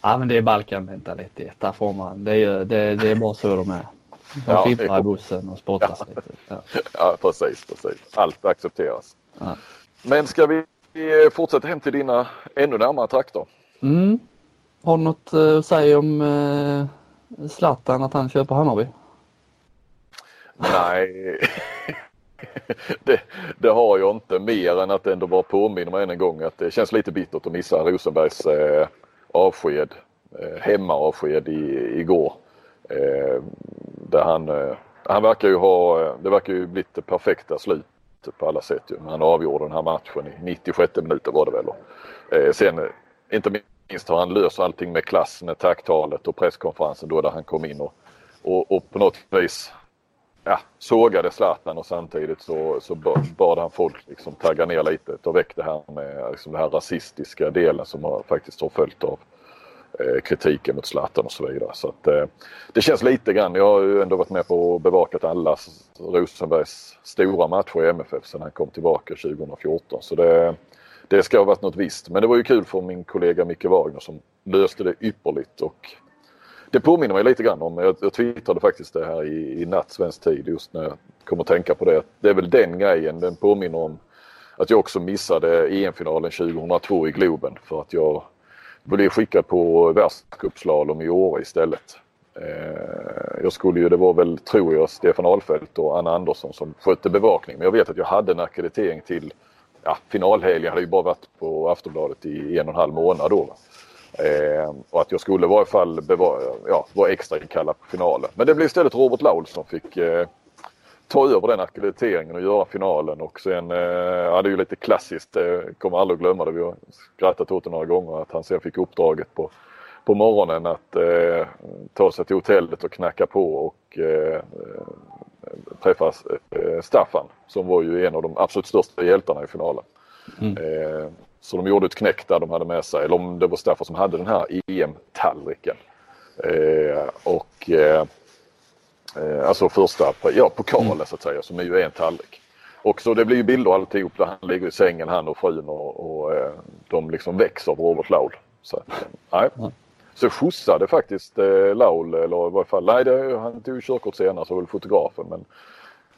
Ja men det är Balkan-mentalitet. Där får man. Det är, det, det är bara så de är. De ja, fimpar i bussen och spottas ja. lite. Ja. ja, precis, precis. Allt accepteras. Ja. Men ska vi fortsätta hem till dina ännu närmare trakter? Mm. Har du något att säga om eh, Zlatan att han köper Hammarby? Nej, det, det, har jag inte mer än att ändå bara påminna mig än en gång att det känns lite bittert att missa Rosenbergs eh, avsked, eh, hemmaavsked i, igår. Eh, där han, eh, han verkar ju ha, eh, det verkar ju blivit det perfekta slutet på alla sätt ju. Han avgjorde den här matchen i 96 minuter var det väl. Eh, sen eh, inte minst har han löst allting med klass med tacktalet och presskonferensen då där han kom in och, och, och på något vis ja, sågade Zlatan och samtidigt så, så bad han folk liksom tagga ner lite, ta väck det här med liksom den här rasistiska delen som har, faktiskt har följt av Eh, kritiken mot Zlatan och så vidare. Så att, eh, det känns lite grann. Jag har ju ändå varit med på och bevakat alla Rosenbergs stora matcher i MFF sedan han kom tillbaka 2014. Så det, det ska ha varit något visst. Men det var ju kul för min kollega Micke Wagner som löste det ypperligt. Och det påminner mig lite grann om, jag, jag twittrade faktiskt det här i, i natt svensk tid just när jag kom att tänka på det. Det är väl den grejen, den påminner om att jag också missade EM-finalen 2002 i Globen för att jag blev skickad på världscupslalom i år istället. Eh, jag skulle ju, det var väl, tror jag, Stefan Ahlfeldt och Anna Andersson som skötte bevakning. Men jag vet att jag hade en akkreditering till ja, finalhelg. Jag hade ju bara varit på Aftonbladet i en och en halv månad då. Eh, och att jag skulle i varje fall ja, vara extra inkallad på finalen. Men det blev istället Robert Laul som fick eh, ta över den akkrediteringen och göra finalen och sen, eh, ja det är ju lite klassiskt, eh, kommer aldrig glömma det, vi har skrattat åt det några gånger, att han sen fick uppdraget på, på morgonen att eh, ta sig till hotellet och knacka på och eh, träffa eh, Staffan som var ju en av de absolut största hjältarna i finalen. Mm. Eh, så de gjorde ett knäck där de hade med sig, eller om det var Staffan som hade den här EM-tallriken Eh, och eh, eh alltså första, ja pokalen mm. så att säga som är ju en tallrik. Och så det blir ju bilder alltihop där han ligger i sängen han och frun och, och eh, de liksom växer av Robert Laul. Så, att, nej. Mm. så skjutsade faktiskt eh, Laul, eller i varje fall, nej det, han tog körkort senare så var det fotografen men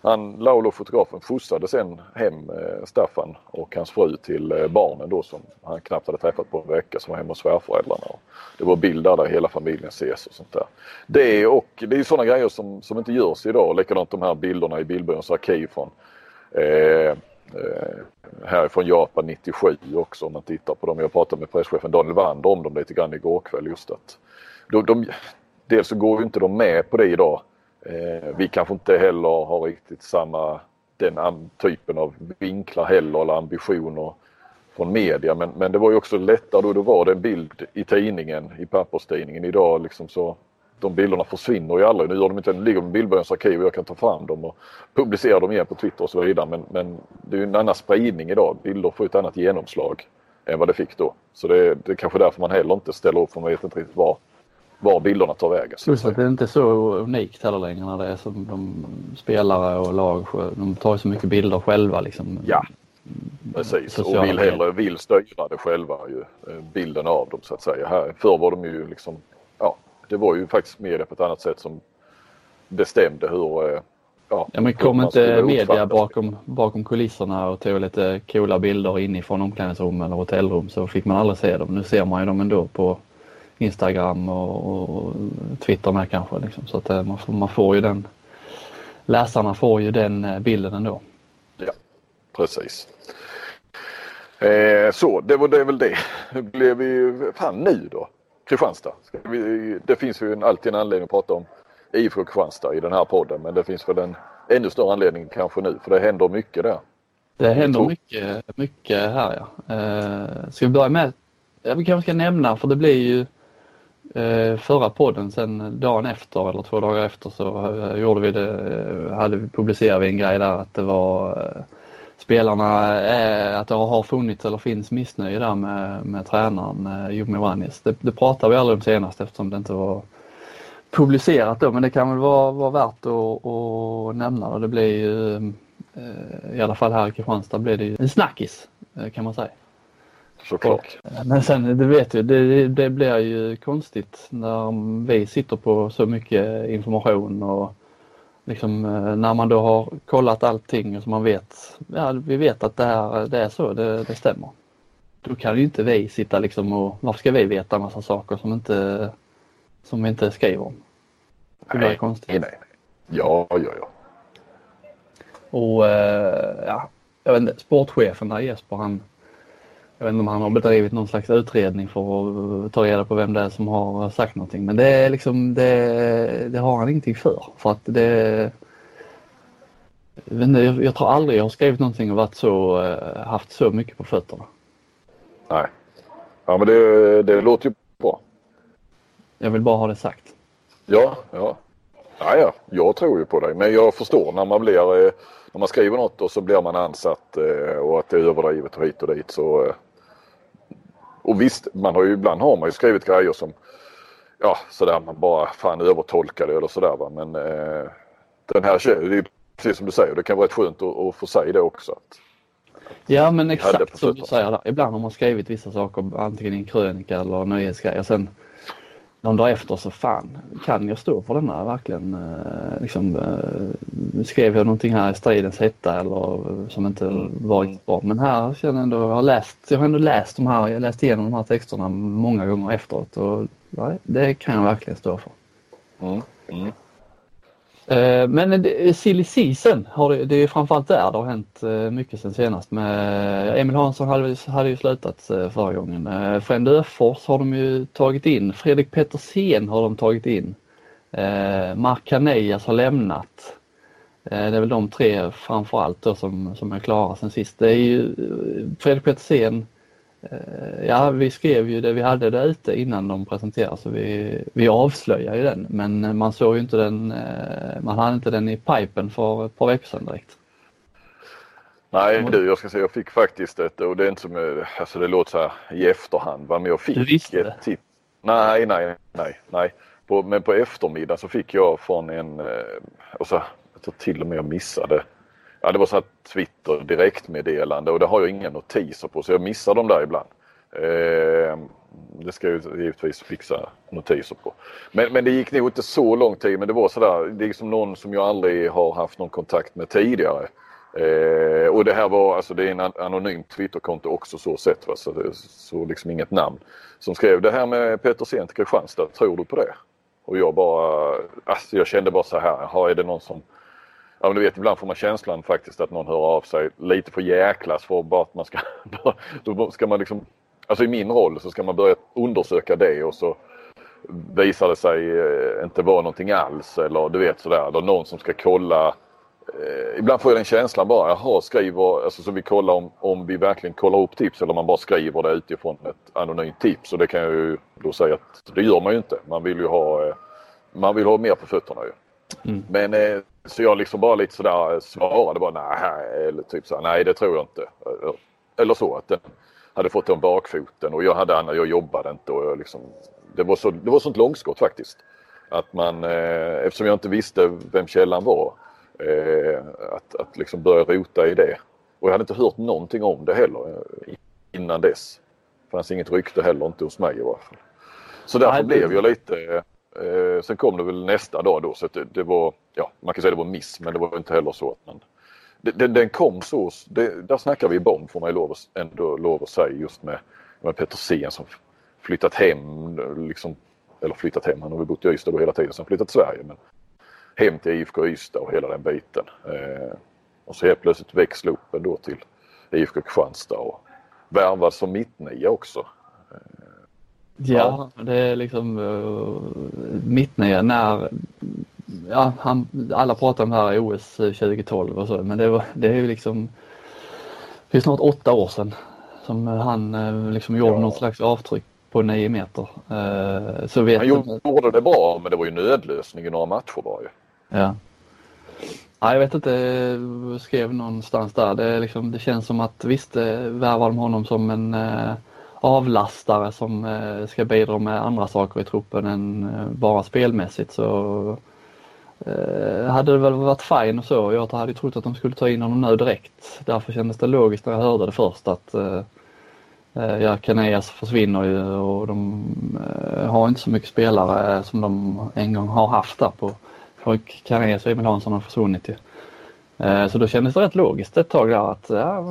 han, Laulo, fotografen skjutsade sen hem eh, Staffan och hans fru till eh, barnen då som han knappt hade träffat på en vecka som var hemma hos svärföräldrarna. Det var bilder där hela familjen ses och sånt där. Det är, och, det är sådana grejer som, som inte görs idag. Likadant de här bilderna i bildbyråns arkiv från eh, eh härifrån Japan 97 också om man tittar på dem. Jag pratade med presschefen Daniel Wander om dem lite grann igår kväll just att de, de, dels så går ju inte de med på det idag Eh, vi kanske inte heller har riktigt samma den typen av vinklar heller eller ambitioner från media. Men, men det var ju också lättare då. Då var det en bild i tidningen, i papperstidningen. Idag liksom så de bilderna försvinner ju aldrig. Nu gör de inte, de ligger med arkiv och jag kan ta fram dem och publicera dem igen på Twitter och så vidare. Men, men det är ju en annan spridning idag. Bilder får ett annat genomslag än vad det fick då. Så det, det är kanske därför man heller inte ställer upp för man vet inte riktigt var var bilderna tar vägen. Plus att det är inte så unikt heller längre när det är som de spelare och lag. De tar så mycket bilder själva liksom. Ja, precis och vill hellre vill styra det själva ju. Eh, bilden av dem så att säga. Här, förr var de ju liksom, ja det var ju faktiskt media på ett annat sätt som bestämde hur eh, Ja, ja men kom inte media bakom, bakom kulisserna och tog lite coola bilder inifrån omklädningsrum eller hotellrum så fick man aldrig se dem. Nu ser man ju dem ändå på Instagram och, och Twitter med kanske. Liksom. Så att eh, man får, man får ju den, läsarna får ju den eh, bilden ändå. Ja, precis. Eh, så det var det väl det. Hur blev vi, fan nu då? Kristianstad. Vi, det finns ju alltid en anledning att prata om IFK Kristianstad i den här podden men det finns väl en ännu större anledning kanske nu för det händer mycket där. Det händer mycket, mycket här ja. Eh, ska vi börja med, vi kanske ska nämna för det blir ju Eh, förra podden sen dagen efter eller två dagar efter så eh, gjorde vi det, eh, hade publicerade vi en grej där att det var spelarna, att det har funnits eller finns missnöje där med, med tränaren Jumi Wannis. Det, det pratade vi aldrig om senast eftersom det inte var publicerat då men det kan väl vara, vara värt att, att nämna och Det blir ju, i alla fall här i Kristianstad blir det ju en snackis kan man säga. Såklart. Men sen, du vet ju, det, det blir ju konstigt när vi sitter på så mycket information och liksom eh, när man då har kollat allting och så man vet, ja vi vet att det här det är så, det, det stämmer. Då kan ju inte vi sitta liksom och, varför ska vi veta en massa saker som inte, som vi inte skriver om? Det blir konstigt. Nej, nej. Ja, ja, ja. Och eh, ja, jag vet inte, sportchefen där Jesper han jag vet inte om han har bedrivit någon slags utredning för att ta reda på vem det är som har sagt någonting. Men det är liksom, det, det har han ingenting för. För att det... Jag, jag tror aldrig jag har skrivit någonting och varit så, eh, haft så mycket på fötterna. Nej. Ja men det, det låter ju bra. Jag vill bara ha det sagt. Ja, ja. Ja, ja, jag tror ju på dig. Men jag förstår när man blir, eh, när man skriver något och så blir man ansatt eh, och att det är överdrivet och hit och dit så och visst, man har ju ibland har man ju skrivit grejer som ja sådär man bara fan övertolkar det eller sådär va. Men eh, den här tjejen, det är precis som du säger, det kan vara rätt skönt att, att få säga det också. Att, ja men exakt som du säger där. Ibland har man skrivit vissa saker antingen i en krönika eller nöjesgrejer. Sen någon dag efter så fan, kan jag stå för denna verkligen? Eh, liksom, eh, skrev jag någonting här i stridens hetta eller som inte mm. var bra. Men här känner jag ändå, jag har läst, jag har ändå läst de här, jag läst igenom de här texterna många gånger efteråt och ja, det kan jag verkligen stå för. Mm. Mm. Eh, men silly season, har det, det är framförallt där det har hänt eh, mycket sen senast. Med Emil Hansson hade, hade ju slutat eh, förra gången. Frend Öfors har de ju tagit in. Fredrik Petersen har de tagit in. Mark Canejas har lämnat. Det är väl de tre framförallt då som, som är klara sen sist. Det är ju Fredrik Petersen ja, vi skrev ju det vi hade där ute innan de presenterade så vi, vi avslöjade ju den men man såg ju inte den, eh, man hade inte den i pipen för ett par veckor sedan direkt. Nej du, jag ska säga jag fick faktiskt ett, och det är inte som, alltså det låter så här i efterhand va, men jag fick du visste ett tips. Nej, nej, nej, nej. på, men på eftermiddag så fick jag från en, och så, jag tror till och med jag missade Ja, det var så här Twitter direktmeddelande och det har jag inga notiser på så jag missar dem där ibland. Eh, det ska jag givetvis fixa notiser på. Men, men det gick nog inte så lång tid men det var sådär, det är liksom någon som jag aldrig har haft någon kontakt med tidigare. Eh, och det här var, alltså det är en anonym Twitterkonto också så sett va? så det så liksom inget namn. Som skrev det här med Petersen till Kristianstad, tror du på det? Och jag bara, alltså jag kände bara så här, jaha är det någon som Ja men du vet ibland får man känslan faktiskt att någon hör av sig lite för jäklas för bara att man ska, då ska man liksom, alltså i min roll så ska man börja undersöka det och så visar det sig eh, inte vara någonting alls eller du vet sådär, eller någon som ska kolla eh, Ibland får jag den känslan bara, jaha skriver, alltså så vi kollar om, om vi verkligen kollar upp tips eller om man bara skriver det utifrån ett anonymt tips och det kan jag ju då säga att det gör man ju inte. Man vill ju ha, eh, man vill ha mer på fötterna ju. Mm. Men eh, så jag liksom bara lite sådär svarade bara nej, eller typ så nej det tror jag inte. Eller så att den hade fått den bakfoten och jag hade Anna, jag jobbade inte och jag liksom, det var så, det var sånt långskott faktiskt. Att man, eh, eftersom jag inte visste vem källan var, eh, att, att liksom börja rota i det. Och jag hade inte hört någonting om det heller eh, innan dess. Det fanns inget rykte heller, inte hos mig i varje fall. Så därför Nej, blev jag lite Eh, sen kom det väl nästa dag då så att det, det, var, ja man kan säga det var miss men det var inte heller så att man den, den kom så, det, där snackar vi bomb får man ju lov, ändå lov att säga just med, med Petersen som flyttat hem, liksom, eller flyttat hem, han har väl bott i Ystad då hela tiden, sen flyttat till Sverige. Men hem till IFK Ystad och hela den biten. Eh, och så helt plötsligt växla upp då till IFK Kristianstad och värvad som mittnia också. Eh, Ja, det är liksom uh, mittnia när ja, han, alla pratar om det här OS 2012 och så men det, var, det är ju liksom det är snart åtta år sedan som han uh, liksom gjorde ja. något slags avtryck på nio meter. Uh, så vet han gjorde det bra men det var ju nödlösning i några matcher bara ju. Ja. Ja, jag vet inte, jag skrev någonstans där. Det, liksom, det känns som att visst värvar de honom som en avlastare som eh, ska bidra med andra saker i truppen än eh, bara spelmässigt så eh, hade det väl varit fine och så. Jag hade trott att de skulle ta in honom nu direkt. Därför kändes det logiskt när jag hörde det först att Ja, Kaneas försvinner ju och de har inte så mycket spelare som de en gång har haft där på. Kaneas och Emil Hansson har försvunnit ju. Eh, så då kändes det rätt logiskt ett tag där att, ja,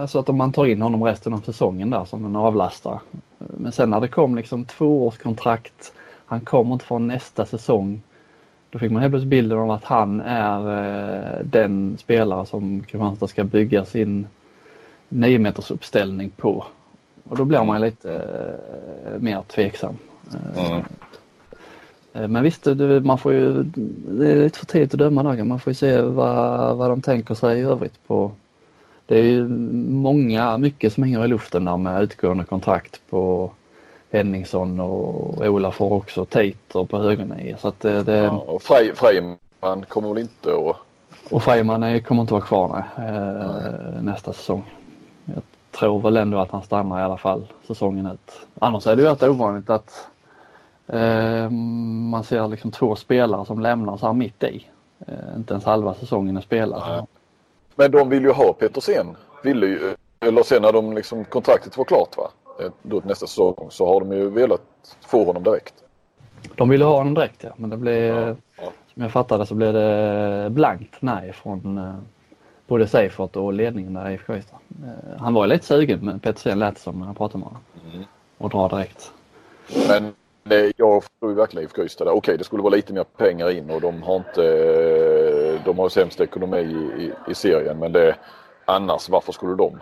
alltså att om man tar in honom resten av säsongen där som en avlastare. Men sen när det kom liksom tvåårskontrakt, han kommer inte från nästa säsong. Då fick man helt plötsligt bilden av att han är eh, den spelare som Kristianstad ska bygga sin 9 uppställning på. Och då blir man lite eh, mer tveksam. Mm. Eh, men visst, man får ju, det är lite för tidigt att döma där. Man får ju se vad, vad de tänker sig i övrigt på. Det är ju många, mycket som hänger i luften där med utgående kontrakt på Henningsson och Ola får också Tater på högernio. Så att det, det... Ja, och Frej, Frejman kommer väl inte att... Och Frejman kommer inte vara kvar nej, eh, nästa säsong. Jag tror väl ändå att han stannar i alla fall säsongen ut. Annars är det ju rätt ovanligt att Eh, man ser liksom två spelare som lämnar så här mitt i. Eh, inte ens halva säsongen är spelad. Men de vill ju ha Petersen. Ville ju, eller sen när de liksom, kontraktet var klart va? Eh, då nästa säsong så har de ju velat få honom direkt. De ville ha honom direkt ja men det blev ja, ja. som jag fattade så blev det blankt nej från både Seifert och ledningen där i IFK Han var ju lite sugen men Petersen lät som när jag pratade med honom. Mm. Och dra direkt. Men jag förstår ju verkligen IFK Ystad. Okej, det skulle vara lite mer pengar in och de har inte... De har sämst ekonomi i, i, i serien men det... Annars, varför skulle de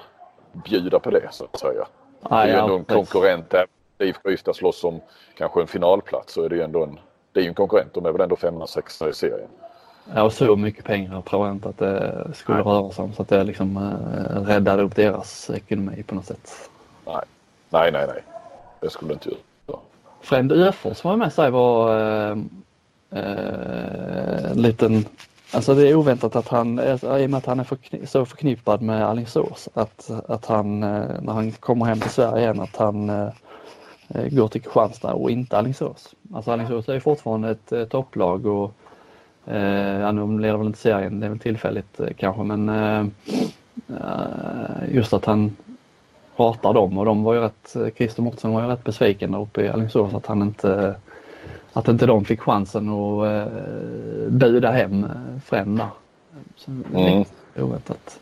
bjuda på det så att säga? Ah, det är ju ändå en konkurrent. Där IFK Ystad slåss om kanske en finalplats så är det ju ändå en... Det är ju en konkurrent. De är väl ändå femma, sexa i serien. Ja, och så mycket pengar tror jag inte att det skulle Nej. röra sig om så att det liksom äh, räddar upp deras ekonomi på något sätt. Nej, nej, nej. nej. Det skulle det inte göra. Fränd Öfors var med sig var eh, eh, en liten Alltså det är oväntat att han, i och med att han är förkni så förknippad med Alingsås, att, att han eh, när han kommer hem till Sverige igen att han eh, eh går till Kristianstad och inte Alingsås. Alltså Alingsås är ju fortfarande ett eh, topplag och eh, ja, nu leder väl inte serien, det är väl tillfälligt eh, kanske men eh, eh just att han pratar dem och de var ju rätt, Christer Mårtensson var ju rätt besviken där uppe i Alingsås att han inte att inte de fick chansen att eh, buda hem Frän där. Mm. Oväntat.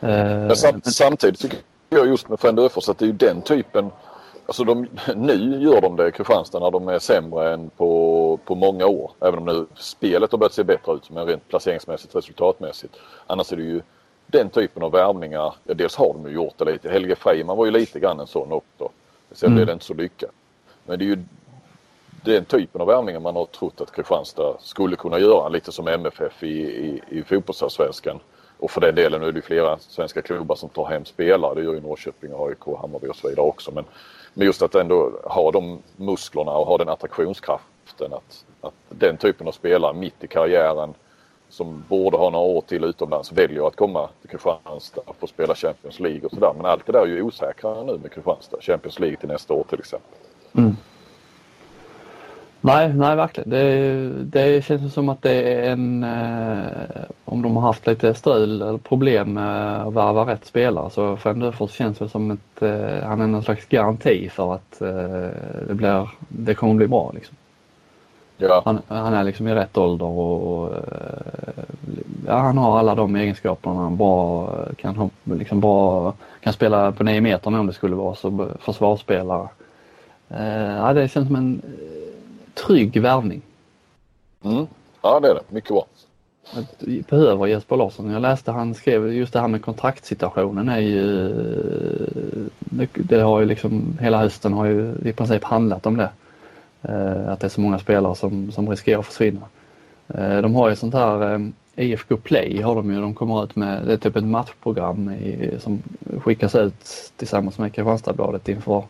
Men samt, samtidigt tycker jag just med Frände Öfors att det är ju den typen Alltså de, nu gör de det i Kristianstad när de är sämre än på, på många år. Även om nu spelet har börjat se bättre ut men rent placeringsmässigt, resultatmässigt. Annars är det ju den typen av värvningar. Ja, dels har de ju gjort det lite. Helge Freiman var ju lite grann en sån också. Sen mm. blev det inte så lyckat. Men det är ju den typen av värvningar man har trott att Kristianstad skulle kunna göra. Lite som MFF i, i, i fotbollsallsvenskan. Och för den delen nu är det flera svenska klubbar som tar hem spelare. Det gör ju Norrköping, AIK, Hammarby och så vidare också. Men, men just att ändå ha de musklerna och ha den attraktionskraften. Att, att den typen av spelare mitt i karriären som borde ha några år till utomlands väljer att komma till Kristianstad och få spela Champions League och sådär. Men allt det där är ju osäkrare nu med Kristianstad. Champions League till nästa år till exempel. Mm. Nej, nej verkligen. Det, det känns som att det är en, eh, om de har haft lite strul eller problem med att värva rätt spelare så Fem känns det som att eh, han är någon slags garanti för att eh, det, blir, det kommer bli bra. Liksom. Ja. Han, han, är liksom i rätt ålder och, och eh, ja, han har alla de egenskaperna. Bra, kan, liksom bra, kan spela på 9 meter om det skulle vara så försvarsspelare. Eh, ja, det känns som en trygg värvning. Mm. Ja det är det, mycket bra. behöver Jesper Larsson. Jag läste han skrev just det här med kontraktsituationen är ju det har ju liksom hela hösten har ju i princip handlat om det. Eh, att det är så många spelare som, som riskerar att försvinna. Eh, de har ju sånt här eh, IFK Play har de ju. De kommer ut med, det är typ ett matchprogram i, som skickas ut tillsammans med Kristianstadsbladet inför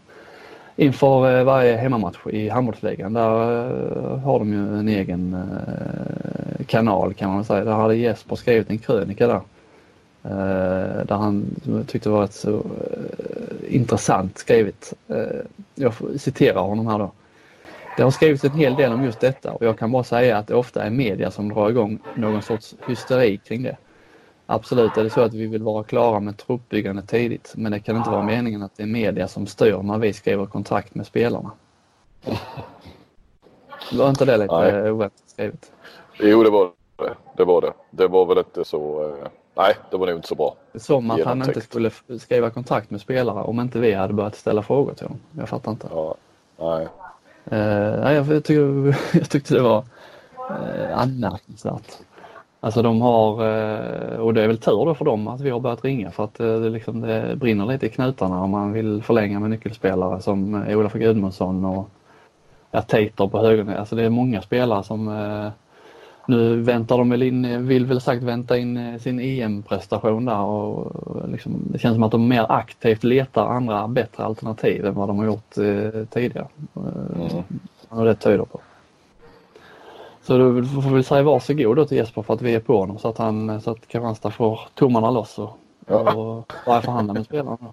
inför varje hemmamatch i handbollsligan. Där har de ju en egen kanal kan man säga. Där hade Jesper skrivit en krönika där. Där han tyckte det var ett så intressant skrivet. Jag citerar honom här då. Det har skrivits en hel del om just detta och jag kan bara säga att det ofta är media som drar igång någon sorts hysteri kring det. Absolut är det så att vi vill vara klara med truppbyggande tidigt men det kan inte vara meningen att det är media som styr när vi skriver kontrakt med spelarna. Var inte det lite oväntat skrivet? Jo, det var det. Det var det. Det var väl inte så... Eh, nej, det var nog inte så bra. Som att han inte skulle skriva kontrakt med spelare om inte vi hade börjat ställa frågor till honom. Jag fattar inte. Ja, nej. Uh, nej, jag, tyckte, jag tyckte det var uh, anmärkningsvärt. Alltså de har, eh, och det är väl tur då för dem att vi har börjat ringa för att det, liksom, det brinner lite i knutarna om man vill förlänga med nyckelspelare som Olof Gudmundsson och ja, Tater på höger. Alltså det är många spelare som nu väntar de väl in, vill väl sagt vänta in sin EM-prestation där och liksom, det känns som att de mer aktivt letar andra bättre alternativ än vad de har gjort tidigare. Mm. Och det tyder på. Så du får vi säga varsågod då till Jesper för att vi är på honom så att, han, så att Kristianstad får tummarna loss och, och börja förhandla med spelarna.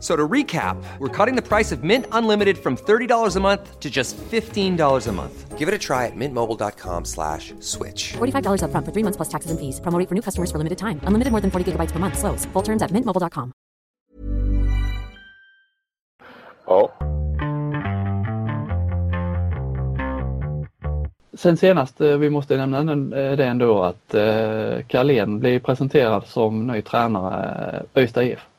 So to recap, we're cutting the price of Mint Unlimited from $30 a month to just $15 a month. Give it a try at mintmobile.com slash switch. $45 up front for three months plus taxes and fees. Promoting for new customers for limited time. Unlimited more than 40 gigabytes per month. Slows. Full terms at mintmobile.com. Ja. Sen senast, eh, vi måste nämna eh, det ändå att eh, Carlén blir presenterad som ny tränare Öysta IF.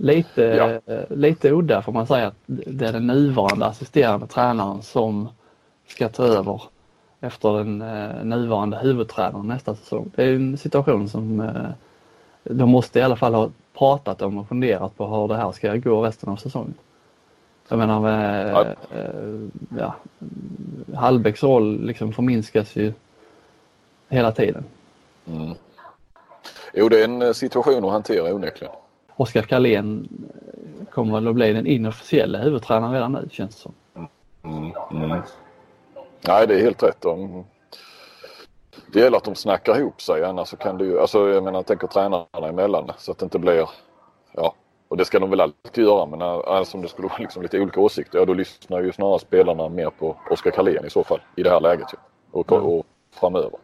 Lite, ja. lite udda får man säga att det är den nuvarande assisterande tränaren som ska ta över efter den eh, nuvarande huvudtränaren nästa säsong. Det är en situation som eh, de måste i alla fall ha pratat om och funderat på hur det här ska gå resten av säsongen. Jag menar, eh, ja. ja, Hallbäcks roll liksom förminskas ju hela tiden. Mm. Jo, det är en situation att hantera onekligen. Oskar Karlén kommer väl att bli den inofficiella huvudtränaren redan nu känns det som. Mm, mm. Nej, det är helt rätt. De, det gäller att de snackar ihop sig annars så kan du ju, alltså jag menar tänker tränarna emellan så att det inte blir, ja och det ska de väl alltid göra men alltså, om det skulle vara liksom lite olika åsikter ja då lyssnar ju snarare spelarna mer på Oskar Karlén i så fall i det här läget ju. Och, mm. och framöver.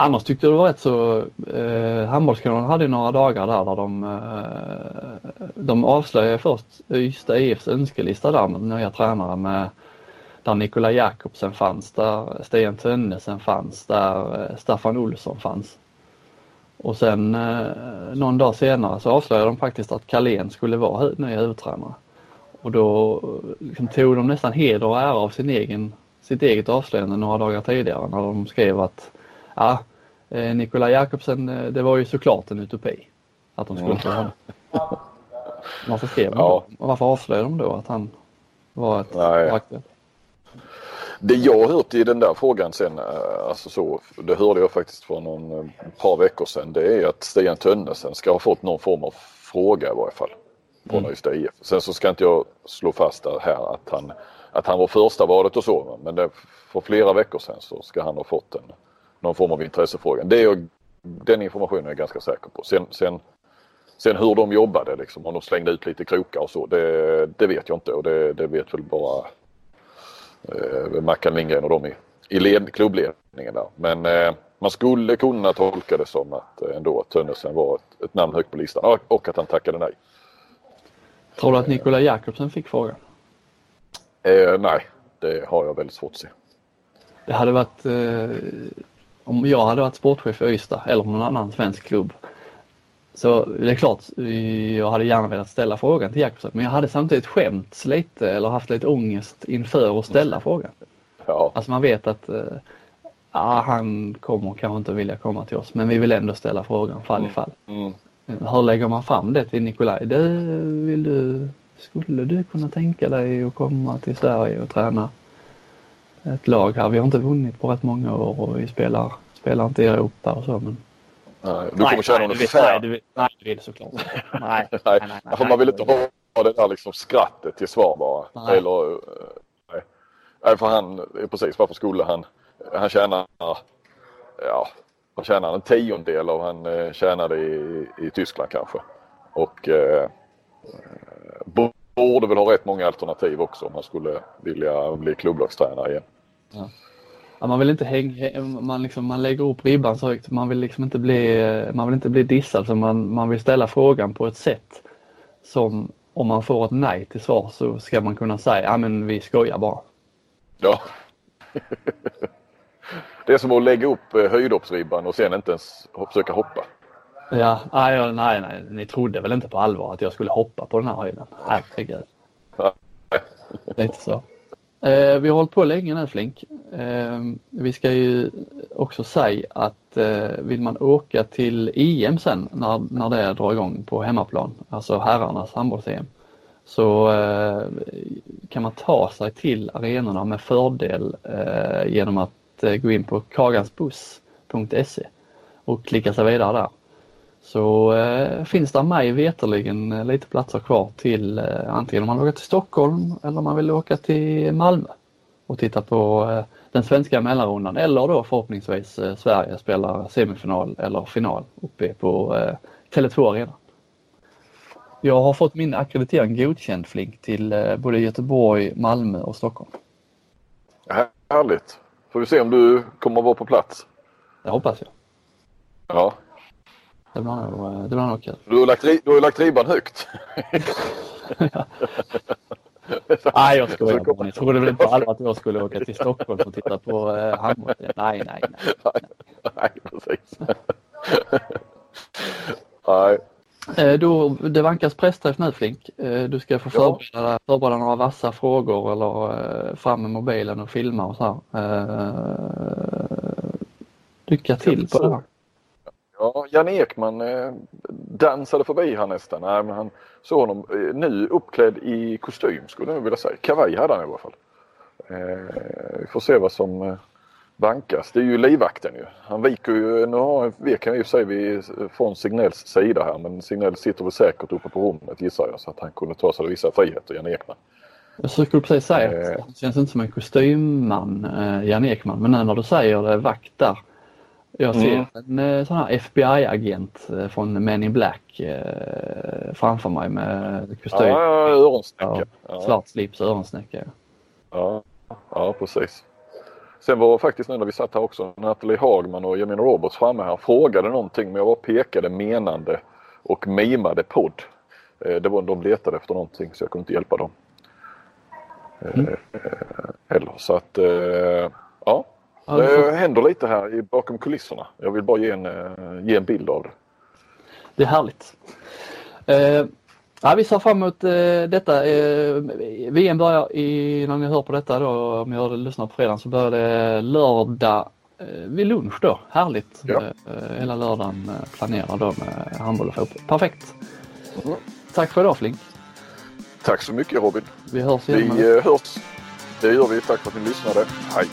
Annars tyckte jag det var rätt så, eh, Handbollskanalen hade några dagar där, där de, eh, de avslöjade först Ystad IFs önskelista där med nya tränare med där Nikola Jakobsen fanns, där Sten Tönnesen fanns, där eh, Staffan Olsson fanns. Och sen eh, någon dag senare så avslöjade de faktiskt att Kalén skulle vara ny huvudtränare. Och då liksom, tog de nästan heder och ära av sin egen, sitt eget avslöjande några dagar tidigare när de skrev att ja, eh, Nikola Jakobsen, eh, det var ju såklart en utopi att de skulle ta honom. Varför skrev de ja. Varför avslöjade de då att han var ett aktuellt? Det jag hört i den där frågan sen, eh, alltså så, det hörde jag faktiskt för någon par veckor sedan, det är att Stian Tönnesen ska ha fått någon form av fråga i varje fall. Från mm. Ystad IF. Sen så ska inte jag slå fast här att han, att han var första valet och så, men det, för flera veckor sedan så ska han ha fått en, någon form av intressefråga. Det är den informationen är jag ganska säker på. Sen, sen, sen hur de jobbade, liksom, om de slängde ut lite krokar och så, det, det vet jag inte och det, det vet väl bara eh, Mackan Lindgren och de i, i led, klubbledningen där. Men eh, man skulle kunna tolka det som att eh, ändå att Tönnesen var ett, ett namn högt på listan och att han tackade nej. Tror du att Nikola Jakobsen fick frågan? Eh, nej, det har jag väldigt svårt att se. Det hade varit eh, om jag hade varit sportchef för Ystad eller någon annan svensk klubb så det är klart, jag hade gärna velat ställa frågan till Jakobsen men jag hade samtidigt skämts lite eller haft lite ångest inför att ställa frågan. Ja. Alltså man vet att äh, han kommer kanske inte vilja komma till oss men vi vill ändå ställa frågan fall i fall. Mm. Mm. Hur lägger man fram det till Nikolaj? Du, vill du, skulle du kunna tänka dig att komma till Sverige och träna ett lag här? Vi har inte vunnit på rätt många år och vi spelar, spelar inte i Europa och så men Nej, du kommer känna honom Nej, du, nej, du vill såklart nej, nej, nej, nej, nej, Man vill inte ha det där liksom skrattet till svar bara. Nej. Eller, eh, nej. nej, för han, precis varför skulle han, han tjänar, ja, han tjänar en tiondel av han eh, tjänade i, i Tyskland kanske. Och eh, borde väl ha rätt många alternativ också om han skulle vilja bli klubblagstränare igen. Ja. Ja, man vill inte hänga, man, liksom, man lägger upp ribban så högt. Man vill liksom inte bli, man vill inte bli dissad så man, man vill ställa frågan på ett sätt som om man får ett nej till svar så ska man kunna säga, ja men vi skojar bara. Ja. Det är som att lägga upp eh, höjdhoppsribban och sen inte ens försöka hoppa. Ja, nej, nej, nej, ni trodde väl inte på allvar att jag skulle hoppa på den här höjden? Herregud. Lite så. Eh, vi har hållit på länge nu Flink. Eh, vi ska ju också säga att eh, vill man åka till EM sen när, när det drar igång på hemmaplan, alltså herrarnas handbolls-EM, så eh, kan man ta sig till arenorna med fördel eh, genom att eh, gå in på kagansbuss.se och klicka sig vidare där. Så eh, finns det mig veterligen eh, lite platser kvar till eh, antingen om man vill åka till Stockholm eller om man vill åka till Malmö och titta på eh, den svenska mellanrundan eller då förhoppningsvis eh, Sverige spelar semifinal eller final uppe på eh, Tele2 Arena. Jag har fått min akkreditering godkänd Flink till både Göteborg, Malmö och Stockholm. Härligt! Får vi se om du kommer att vara på plats? Det hoppas jag. Ja, det blir nog, det blir nog kul. Du har lagt, du har lagt ribban högt. nej, jag skojar. Ni trodde väl inte alla att jag skulle åka till Stockholm och titta på eh, handboll? Nej, nej, nej. Nej, precis. nej. Eh, då, det vankas pressträff nu Flink. Eh, du ska få förbereda, ja. förbereda några vassa frågor eller eh, fram med mobilen och filma och så här. Lycka till på det här. Ja, Jan Ekman eh, dansade förbi här nästan. Nej, men han såg honom eh, nu uppklädd i kostym skulle jag vilja säga. Kavaj hade han i alla fall. Eh, vi får se vad som, eh, vankas. Det är ju livvakten ju. Han viker ju, nu har, vek han i och för sig vid, från Signells sida här men Signell sitter väl säkert uppe på rummet gissar jag så att han kunde ta sig vissa friheter, Jan Ekman. Jag skulle precis säga att Eh. han känns inte som en kostymman, eh, Jan Ekman, men när du säger det, vakt där. Jag ser Mm. en eh, sån här FBI-agent eh, från Men in Black eh, framför mig med kostym, Ja, öronsnäcka. Ja, svart slips och öronsnäcka. ja, ja, precis. Sen var faktiskt nu när vi satt här också Nathalie Hagman och Jemina Roberts framme här frågade någonting men jag bara pekade menande och mimade podd. Eh, Det var de letade efter någonting så jag kunde inte hjälpa dem. Mm. Heller. Så att ja, det händer lite här bakom kulisserna. Jag vill bara ge en, eh, ge en bild av det. Det är härligt. Eh, ja, vi ser fram emot eh, detta. Eh, VM börjar i, när ni hör på detta då, om det, lyssnar på fredagen så börjar det lördag eh, vid lunch då. Härligt. Ja. Eh, hela lördagen eh, planerad då med handboll och fotboll. Perfekt. Mm. Tack för idag Flink. Tack så mycket Robin. Vi hörs igen. Vi eh, hörs. Det gör vi. Tack för att ni lyssnade. Hej!